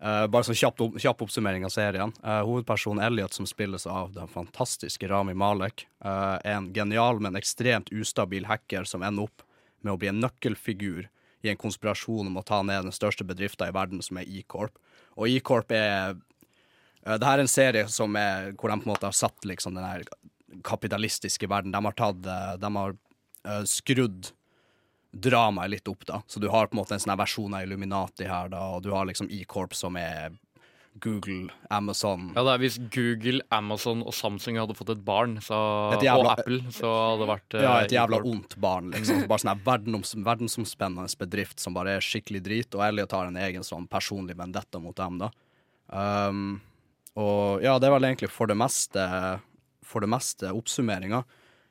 uh, Bare sånn kjapp, opp- kjapp oppsummering av serien. Uh, hovedpersonen Elliot, som spilles av den fantastiske Rami Malek, er en genial, men ekstremt ustabil hacker som ender opp med å bli en nøkkelfigur i en konspirasjon om å ta ned den største bedriften i verden, som er E-Corp. Og E-Corp er eh, Det her er en serie som er, hvor de på en måte har satt liksom den her kapitalistiske verden. De har tatt eh, De har eh, skrudd dramaet litt opp, da. Så du har på en måte en sånn versjon av Illuminati her, da, og du har liksom E-Corp som er Google, Amazon Ja, det er Hvis Google, Amazon og Samsung hadde fått et barn, så, Et jævla- og Apple, så hadde det vært eh, Ja, et jævla ondt barn, liksom. Bare sånn verdens, verdensomspennende bedrift som bare er skikkelig drit, og Elliot har en egen sånn personlig vendetta mot dem, da. Um, og ja, det er vel egentlig for det meste For det meste oppsummeringa.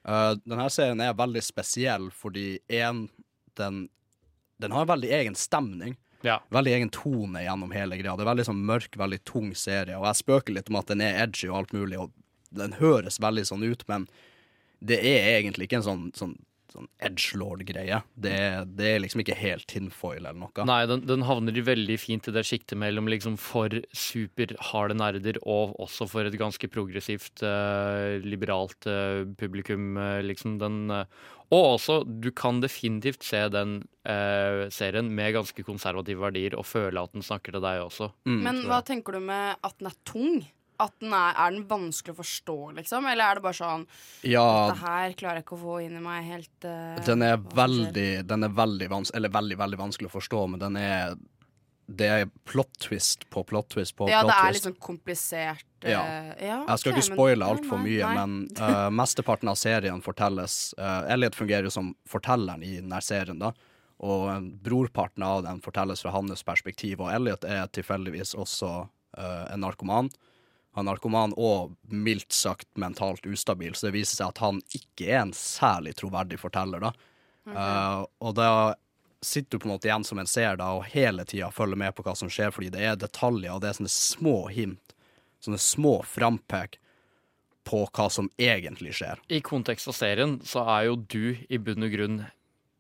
Uh, denne serien er veldig spesiell fordi en, den, den har en veldig egen stemning. Veldig egen tone gjennom hele greia. Det er veldig sånn mørk, veldig tung serie. Og jeg spøker litt om at den er edgy og alt mulig, og den høres veldig sånn ut, men det er egentlig ikke en sånn, sånn, sånn edgelord-greie. Det, det er liksom ikke helt tinfoil eller noe. Nei, den, den havner veldig fint i det sjiktet mellom liksom for superharde nerder og også for et ganske progressivt, eh, liberalt eh, publikum, eh, liksom. Den, eh, og også, du kan definitivt se den eh, serien med ganske konservative verdier og føle at den snakker til deg også. Men hva tenker du med at den er tung? At den er, er den vanskelig å forstå, liksom? Eller er det bare sånn Ja. Dette her klarer jeg ikke å få inn i meg helt uh, Den er hva som skjer?» veldig, den er veldig, vanskelig eller veldig, veldig vanskelig å forstå, men den er Det er plot twist på plot twist på Ja, plot det er litt sånn komplisert. eh, Ja. ja, Jeg skal ikke spoile altfor mye, nei. men uh, mesteparten av serien fortelles uh, Elliot fungerer jo som fortelleren i denne serien, da. Og brorparten av den fortelles fra hans perspektiv, og Elliot er tilfeldigvis også uh, en narkoman. Han er narkoman og mildt sagt mentalt ustabil, så det viser seg at han ikke er en særlig troverdig forteller, da. Eh, og da sitter du på en måte igjen som en seer da, og hele tida følger med på hva som skjer, fordi det er detaljer, og det er sånne små hint, sånne små frampek på hva som egentlig skjer. I kontekst av serien så er jo du i bunn og grunn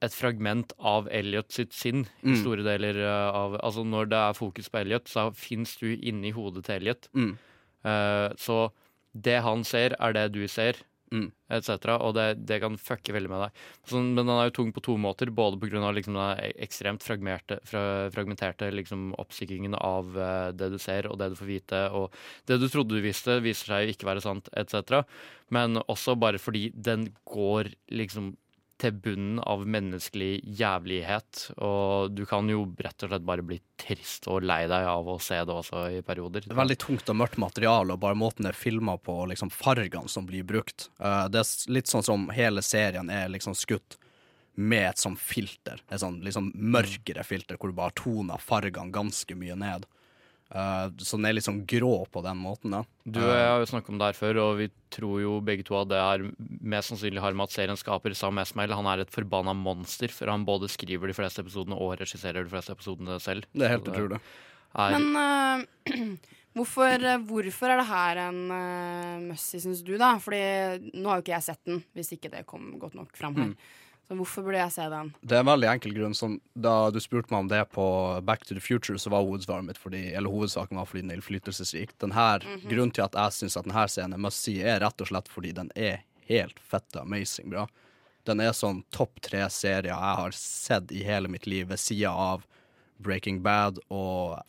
et fragment av Elliot sitt sinn i Mm. store deler uh, av Altså når det er fokus på Elliot, så fins du inni hodet til Elliot. Mm. Uh, så det han ser, er det du ser, Mm. etc. Og det, det kan fucke veldig med deg. Så, men den er jo tung på to måter, både pga. Liksom den ekstremt fra, fragmenterte liksom, oppstykkingen av uh, det du ser og det du får vite, og det du trodde du visste, viser seg jo ikke være sant, etc. Men også bare fordi den går liksom til bunnen av menneskelig jævlighet. Og du kan jo rett og slett bare bli trist og lei deg av å se det også i perioder. Er veldig tungt og mørkt materiale, og bare måten det er filma på, og liksom fargene som blir brukt. Eh, det er litt sånn som hele serien er liksom skutt med et sånt filter. Et sånn liksom mørkere filter, hvor du bare toner fargene ganske mye ned. Eh, så den er litt sånn grå på den måten, da. Du og jeg har jo snakket om det her før, og vi tror jo begge to at det er mest sannsynlig har med at serien skaper Sam Esmail han er et forbanna monster, for han både skriver de fleste episodene og regisserer de fleste episodene selv. Det er helt utrolig. er- Men uh, hvorfor, hvorfor er det her en uh, must-see, syns du, da? Fordi nå har jo ikke jeg sett den, hvis ikke det kom godt nok fram her. Mm. Så hvorfor burde jeg se den? Det er en veldig enkel grunn. Som da du spurte meg om det på Back to the Future, så var hovedsvaret mitt fordi, eller hovedsaken var fordi den er innflytelsesrik. Mm her, Mhm. Grunnen til at jeg syns at denne scenen must see, er rett og slett fordi den er helt fette amazing bra. Den er sånn topp tre serier jeg har sett i hele mitt liv, ved sida av Breaking Bad og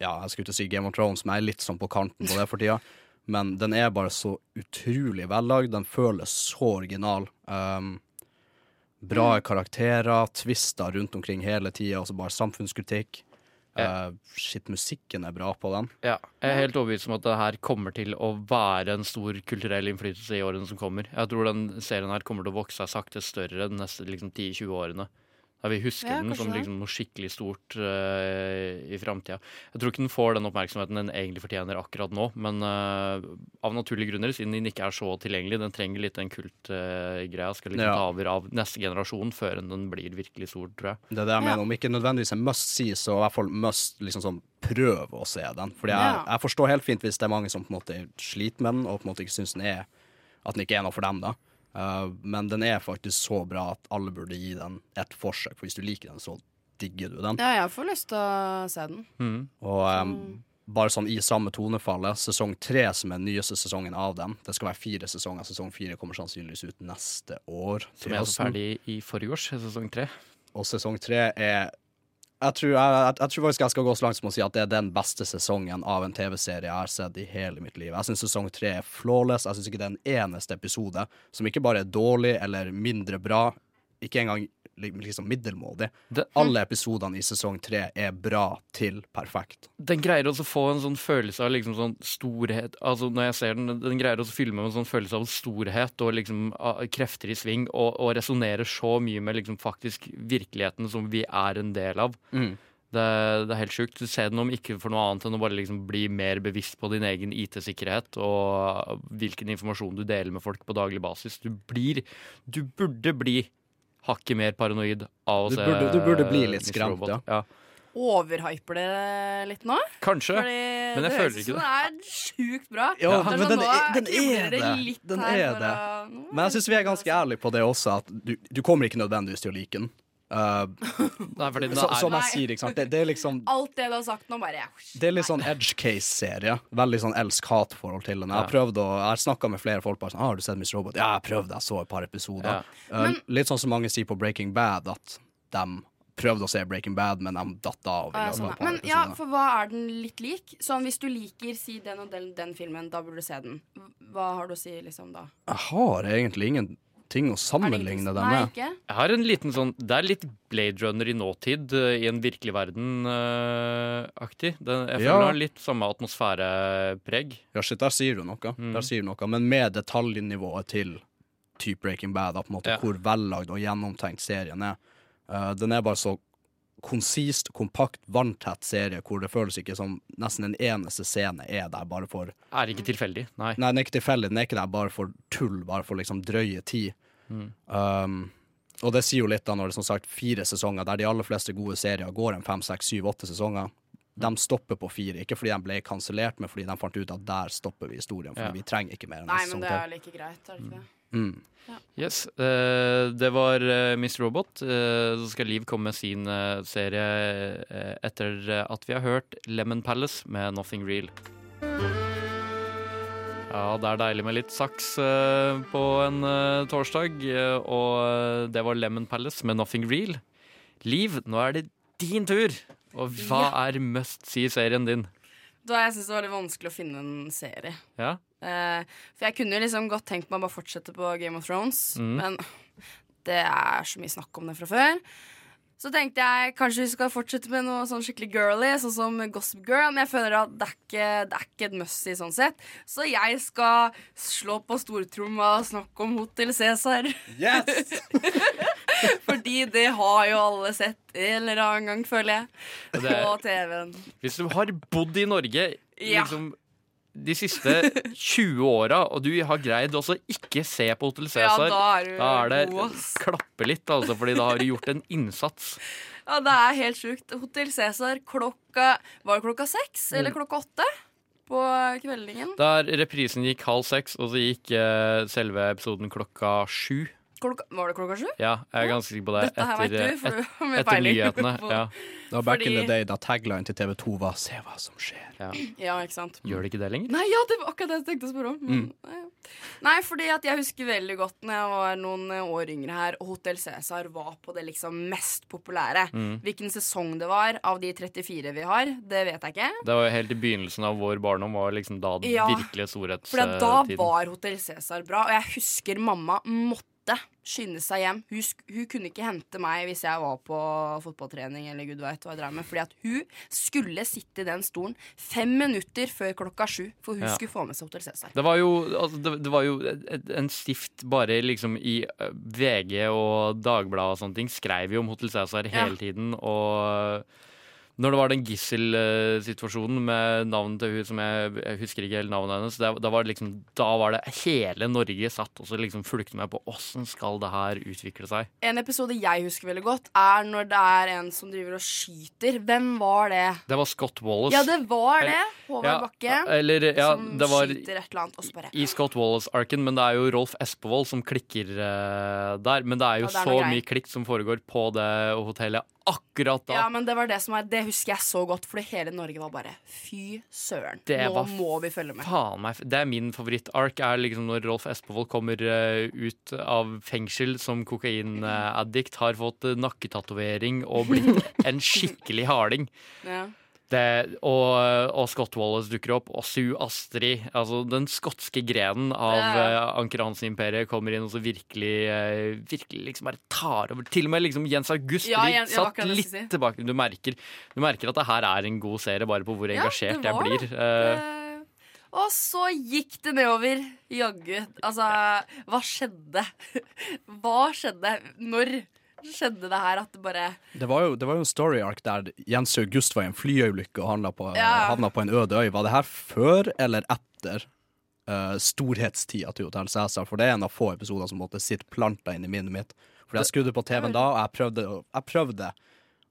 Ja, jeg skulle ikke si Game of Thrones, men jeg er litt sånn på kanten på det for tida. Men den er bare så utrolig vellagd. Den føles så original. Um, Bra karakterer, twister rundt omkring hele tida, altså bare samfunnskritikk. Uh, shit, musikken er bra på den. Ja, jeg er helt overbevist om at det her kommer til å være en stor kulturell innflytelse i årene som kommer. Jeg tror den serien her kommer til å vokse seg sakte større de neste liksom, 10-20 årene. Da vi husker Ja, den som liksom, noe skikkelig stort uh, i framtida. Jeg tror ikke den får den oppmerksomheten den egentlig fortjener akkurat nå, men uh, av naturlige grunner, siden den ikke er så tilgjengelig. Den trenger litt den kultgreia. skal liksom Ja. ta over av neste generasjon før den blir virkelig stor, tror jeg. Det er det jeg mener. Om ikke nødvendigvis en must see, så i hvert fall must liksom sånn prøve å se den. Fordi jeg, Ja. jeg forstår helt fint hvis det er mange som på en måte sliter med den, og på en måte ikke syns den er at den ikke er noe for dem, da. Uh, men den er faktisk så bra at alle burde gi den et forsøk, for hvis du liker den, så digger du den. Ja, jeg får lyst til å se den. Og um, bare sånn i samme tonefallet, sesong tre, som er den nyeste sesongen av den Det skal være fire sesonger. Sesong fire kommer sannsynligvis ut neste år. Som er ferdig i forrige års, sesong tre. Og sesong tre er jeg tror, jeg, jeg, jeg tror faktisk jeg skal gå så langt som å si at det er den beste sesongen av en TV-serie jeg har sett i hele mitt liv. Jeg syns sesong tre er flawless. Jeg syns ikke det er en eneste episode som ikke bare er dårlig eller mindre bra, ikke engang liksom middelmådig. Alle episodene i sesong tre er bra til perfekt. Den greier også å få en sånn følelse av liksom sånn storhet Altså Når jeg ser den, den greier også å fylle meg med en sånn følelse av storhet og liksom krefter i sving, og, og resonnerer så mye med liksom faktisk virkeligheten som vi er en del av. Mm. Det, det er helt sjukt. Se den om ikke for noe annet enn å bare liksom bli mer bevisst på din egen IT-sikkerhet og hvilken informasjon du deler med folk på daglig basis. Du blir Du burde bli hakket mer paranoid av å Du se burde- du burde bli litt skremt, ja. ja. Overhyper det litt nå? Kanskje, Fordi men jeg føler ikke det. det er sjukt bra. Ja, er men sånn, den nå er, den er det. Den er det. å- Men jeg syns vi er ganske ærlige på det også, at du, du kommer ikke nødvendigvis til å like den. Uh, Nei, fordi den så, er- som jeg sier, ikke sant. Det, det er liksom Alt det du har sagt nå, bare Det er litt sånn edge case-serie. Veldig sånn elsk-hat-forhold til den. Jeg har Ja. prøvd å, jeg har snakka med flere folk bare sånn ah, 'Har du sett Miss Robot?' Ja, jeg prøvde, jeg så et par episoder. Ja. Uh, litt sånn som mange sier på Breaking Bad, at de prøvde å se Breaking Bad, men de datt av. Ja, sånn. Men ja, for hva er den litt lik? Sånn, Hvis du liker si den og den, den filmen, da burde du se den. Hva har du å si liksom da? Jeg har egentlig ingenting å sammenligne dem med. Jeg har en liten sånn Det er litt Blade Runner i nåtid, eh, i en virkelig verden-aktig. jeg føler Ja. den har litt samme atmosfærepreg. Ja, shit, der sier du noe. Mm. Der sier du noe. Men med detaljnivået til type Breaking Bad, da, på en måte Ja. hvor vellagd og gjennomtenkt serien er. Uh, den er bare så konsist, kompakt, vanntett serie hvor det føles ikke som nesten en eneste scene er der bare for Er ikke tilfeldig, nei. Nei, den er ikke tilfeldig. Den er ikke der bare for tull, bare for liksom drøye tid. Mm. Um, og det sier jo litt da når det er som sagt fire sesonger, der de aller fleste gode serier går en fem, seks, syv, åtte sesonger. De stopper på fire, ikke fordi de ble kansellert, men fordi de fant ut at der stopper vi historien. For Ja. vi trenger ikke mer enn Nei, men det er like greit, er det ikke det? Mm. Yes, Uh, Det var uh, Miss Robot. Uh, så skal Liv komme med sin serie etter at vi har hørt Lemon Palace med Nothing Real. Ja, det er deilig med litt saks på en torsdag. og det var Lemon Palace med Nothing Real. Liv, nå er det din tur! Og hva er must see-serien din? Da jeg syns det var litt vanskelig å finne en serie. Ja? Eh, for jeg kunne jo liksom godt tenkt meg å bare fortsette på Game of Thrones, mm. men det er så mye snakk om det fra før. Så tenkte jeg kanskje vi skal fortsette med noe sånn skikkelig girly, sånn som Gossip Girl, men jeg føler at det er ikke, det er ikke et must i sånn sett. Så jeg skal slå på stortromma og snakke om Hotell Cæsar. Yes! Fordi det har jo alle sett en eller annen gang, føler jeg, på TV-en. Hvis du har bodd i Norge Ja. liksom, de siste 20 åra, og du har greid også ikke se på Hotell Ja, Cæsar, da er da er det god, klappe litt, altså, fordi da har du gjort en innsats. Ja, det er helt sjukt. Hotell Cæsar klokka Var det klokka seks eller Mm. klokka åtte? På kveldingen. Der reprisen gikk halv seks, og så gikk eh, selve episoden klokka sju. Klokka, var det klokka sju? Ja, jeg er ganske sikker på det. Dette her vet du, for du har mer etter peiling nyhetene. Ja. Det var back in the day da tagline til TV 2 var 'Se hva som skjer'. Ja, ikke sant. Gjør det ikke det lenger? Nei, ja, det var akkurat det jeg tenkte å spørre om. Mm. nei, ja. nei, fordi at jeg husker veldig godt når jeg var noen eh, år yngre her, og Hotell Cæsar var på det liksom mest populære. Mm. Hvilken sesong det var av de 34 vi har, det vet jeg ikke. Det var jo helt i begynnelsen av vår barndom, var liksom da den Ja, virkelige storhetstiden. For da var Hotell Cæsar bra, og jeg husker mamma måtte skynde seg hjem. Hun, hun kunne ikke hente meg hvis jeg var på fotballtrening eller gud vet hva jeg drev med, fordi at hun skulle sitte i den stolen fem minutter før klokka sju, for hun Ja. skulle få med seg Hotell Cæsar. Det var jo, altså, det, det var jo et, en stift bare liksom i VG og Dagbladet og sånne ting skrev jo om Hotell Cæsar Ja. hele tiden. Og når det var den gisselsituasjonen med navnet til hun som jeg, jeg husker ikke helt navnet hennes, da, da var det liksom Da var det hele Norge satt og så liksom fulgte med på åssen skal det her utvikle seg. En episode jeg husker veldig godt, er når det er en som driver og skyter. Hvem var det? Det var Scott Wallace. Ja, det var det. Håvard Ja, Bakke. Eller, ja, som det var skyter et eller annet, og bare i Scott Wallace-arken, men det er jo Rolf Espevold som klikker uh, der. Men det er jo Ja, det er så mye klikk som foregår på det hotellet akkurat da. Ja, men det var det som er Det husker jeg så godt, fordi hele Norge var bare fy søren. Det Nå må vi følge med. Faen meg, Det er min favoritt-ark. er liksom Når Rolf Espevold kommer eh, ut av fengsel som kokainaddikt, har fått uh, nakketatovering og blitt en skikkelig harding. Ja. Det, og, og Scott Wallace dukker opp, og Sue Astrid. Altså den skotske grenen av Ja. uh, Anker Hansen-imperiet kommer inn og så virkelig, uh, virkelig liksom bare tar over. Til og med liksom Jens August Ja, Jens- satt litt si. tilbake. Du merker, du merker at det her er en god serie, bare på hvor Ja, engasjert jeg blir. Eh, Og så gikk det nedover. Jaggu. Altså, hva skjedde? Hva skjedde? Når skjedde det her at det bare Det var jo, det var jo en story arc der Jens August var i en flyøyulykke og på, Ja. havna på en øde øy. Var det her før eller etter uh, storhetstida til Hotell Cæsar? For det er en av få episoder som måtte sitte planta inn i minnet mitt. For jeg skrudde på TV-en da, og jeg prøvde, jeg prøvde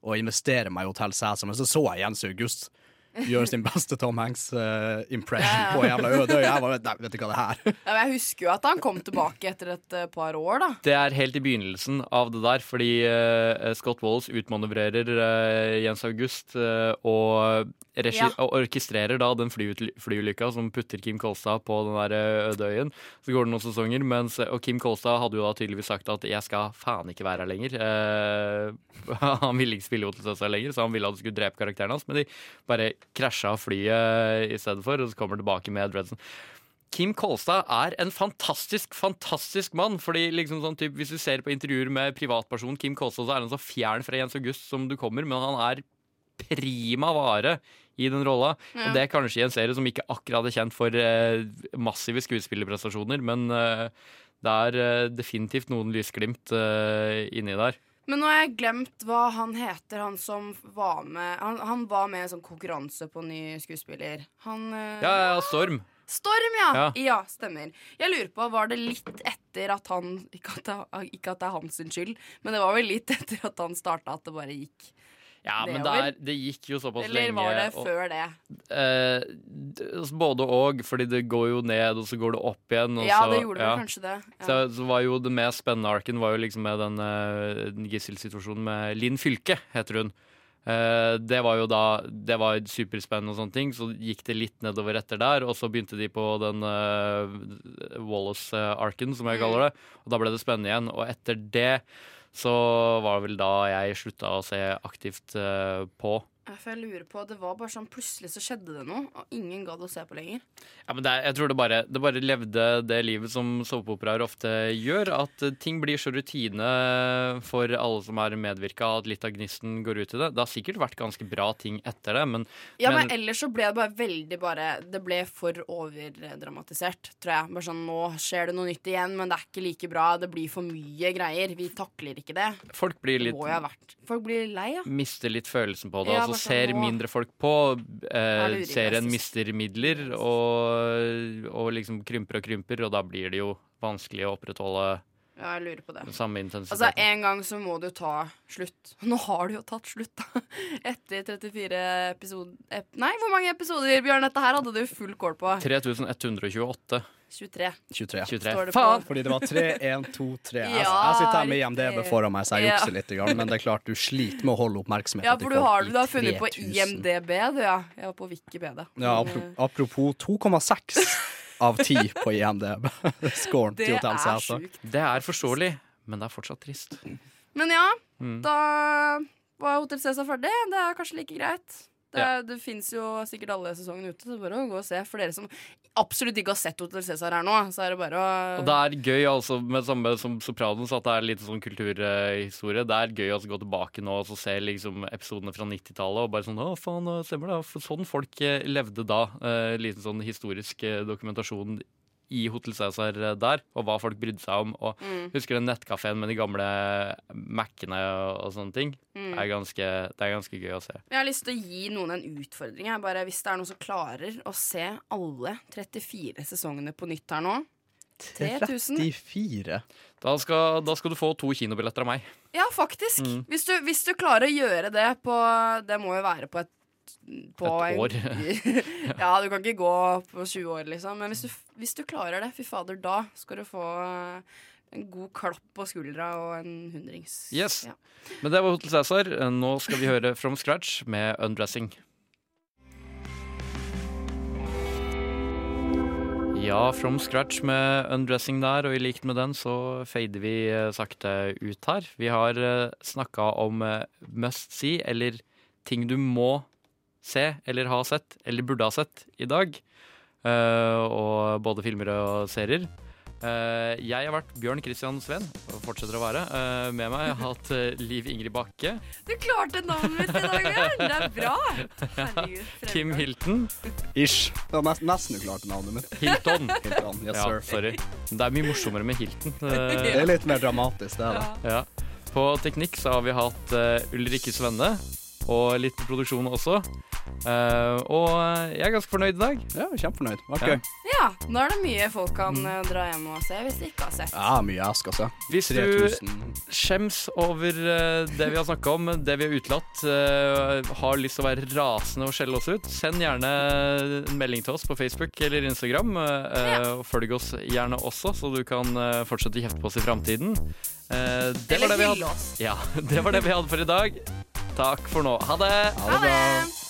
å investere meg i Hotell Cæsar, men så så jeg Jens August gjøre sin beste Tom Hanks-impression Ja, ja. på jævla øde øy. Jeg bare, nei, vet ikke hva det er? Ja, men jeg husker jo at han kom tilbake etter et uh, par år, da. Det er helt i begynnelsen av det der, fordi uh, Scott Walls utmanøvrerer eh, Jens August eh, og, regi Ja. og orkestrerer da den flyulykka som putter Kim Kolstad på den der eh, øde øyen. Så går det noen sesonger, mens, og Kim Kolstad hadde jo da tydeligvis sagt at 'jeg skal faen ikke være her lenger'. Eh, han ville ikke spille Hotel Cæsar lenger, så han ville at du skulle drepe karakteren hans, men de bare krasja flyet i stedet for, og så kommer tilbake med dreadsen. Kim Kolstad er en fantastisk, fantastisk mann. Fordi liksom sånn typ, Hvis du ser på intervjuer med privatpersonen Kim Kolstad, så er han så fjern fra Jens August som du kommer, men han er prima vare i den rolla. Ja. Og det er kanskje i en serie som ikke akkurat er kjent for eh, massive skuespillerprestasjoner, men eh, det er eh, definitivt noen lysglimt eh, inni der. Men nå har jeg glemt hva han heter, han som var med Han, han var med i en sånn konkurranse på ny skuespiller. Han eh, Ja, ja, Storm. Storm, ja. Ja. ja! Stemmer. Jeg lurer på, Var det litt etter at han Ikke at det, ikke at det er hans skyld, men det var vel litt etter at han starta at det bare gikk Ja, men det, nedover? er, det gikk jo såpass lenge. Eller var det og- før det? Eh, både og, fordi det går jo ned, og så går det opp igjen. Ja, så, det gjorde vel kanskje det. Ja. Så, så var jo det mest spennende arken var jo liksom med den uh, gisselsituasjonen med Linn Fylke, heter hun. Eh, det var jo da Det var superspennende og sånne ting. Så gikk det litt nedover etter der, og så begynte de på den uh, Wallace-arken, som jeg Mm. kaller det. Og da ble det spennende igjen. Og etter det så var det vel da jeg slutta å se aktivt eh, på. For jeg lurer på, Det var bare sånn plutselig så skjedde det noe, og ingen gadd å se på lenger. Ja, men det, er- jeg tror det bare, det bare levde det livet som såpeoperaer ofte gjør. At ting blir så rutine for alle som er medvirka, at litt av gnisten går ut i det. Det har sikkert vært ganske bra ting etter det, men, Ja, men, ellers så ble det bare veldig bare Det ble for overdramatisert, tror jeg. Bare sånn, Nå skjer det noe nytt igjen, men det er ikke like bra. Det blir for mye greier. Vi takler ikke det. folk blir Det litt må jo ha vært Folk blir lei, ja. Mister litt følelsen på det. Ja, altså Ser mindre folk på. Eh, serien mister midler, og, og liksom krymper og krymper, og da blir det jo vanskelig å opprettholde Ja, jeg lurer på det. samme Altså. En gang så må du ta slutt. Nå har du jo tatt slutt, da. Etter 34 episoder Nei, hvor mange episoder, Bjørn? Dette her hadde du full kål på. 3128. 23. 23. 23. Står det Faen! på- Fordi det var 3, 1, 2, 3. Jeg, Ja, jeg sitter her med IMDb foran meg, så jeg Ja. jukser litt. Men det er klart du sliter med å holde oppmerksomheten Ja, for du har, du har funnet på IMDb, du, ja. Jeg var på Wikipedia. Ja, apropos 2,6 av 10 på IMDb. Scoren til Hotell er Cæsar. sjukt. Det er forståelig, men det er fortsatt trist. Men ja, Mm. da var Hotel Cæsar ferdig. Det er kanskje like greit. Det, Ja. det fins jo sikkert alle sesongene ute, så bare å gå og se. For dere som absolutt ikke har sett Hotel Cæsar her nå, så er det bare å Og det er gøy altså med samme som Sopranos at det er litt sånn kulturhistorie. Det er gøy å gå tilbake nå og så se liksom episodene fra 90-tallet og bare sånn Å, faen, stemmer det. Sånn folk eh, levde da. Eh, liten sånn historisk eh, dokumentasjon i Hotell Cæsar der, og hva folk brydde seg om. Og Mm. Husker den nettkafeen med de gamle Mac-ene og, og sånne ting? Mm. Det, er ganske, det er ganske gøy å se. Jeg har lyst til å gi noen en utfordring. Jeg bare, hvis det er noen som klarer å se alle 34 sesongene på nytt her nå 34. Da skal, da skal du få to kinobilletter av meg. Ja, faktisk. Mm. Hvis, du, hvis du klarer å gjøre det på Det må jo være på et på Et en- år. ja, du kan ikke gå på 20 år, liksom. Men hvis du, hvis du klarer det, fy fader, da skal du få eh, en god klapp på skuldra og en hundrings. Yes. Ja. Men det var Hotel Cæsar. Nå skal vi høre From Scratch med Undressing. Ja, From Scratch med Undressing der, og i likt med den så fader vi eh, sakte ut her. Vi har uh, snakka om eh, must see, eller ting du må se, eller ha sett, eller burde ha sett i dag. Eh, og både filmer og serier. Eh, jeg har vært Bjørn Christian Sveen, og fortsetter å være. Eh, med meg har jeg hatt eh, Liv Ingrid Bakke. Du klarte navnet mitt i dag, Bjørn! Det er bra. Herregud. Kim Hilton. Ish. Det var nesten du klarte navnet mitt. Hilton. Hilton, yes, ja, sir. sorry. Det er mye morsommere med Hilton. Det er litt mer dramatisk, det. da. ja. På teknikk så har vi hatt Ulrikke Svenne. Og litt produksjon også. Uh, og jeg er ganske fornøyd i dag. Ja, kjempefornøyd. Var Ja. gøy. Ja, nå er det mye folk kan eh, dra hjem og se hvis de ikke har sett. Ja, mye jeg skal se. Hvis 3000. du skjems over uh, det vi har snakka om, det vi har utelatt, uh, har lyst til å være rasende og skjelle oss ut, send gjerne en melding til oss på Facebook eller Instagram. Ja. og Følg oss gjerne også, så du kan fortsette å kjefte på oss i framtiden. Eh, det Eller var det vi hylle hadde- oss. Ja, det var det vi hadde for i dag. Takk for nå. Ha det! Ha det!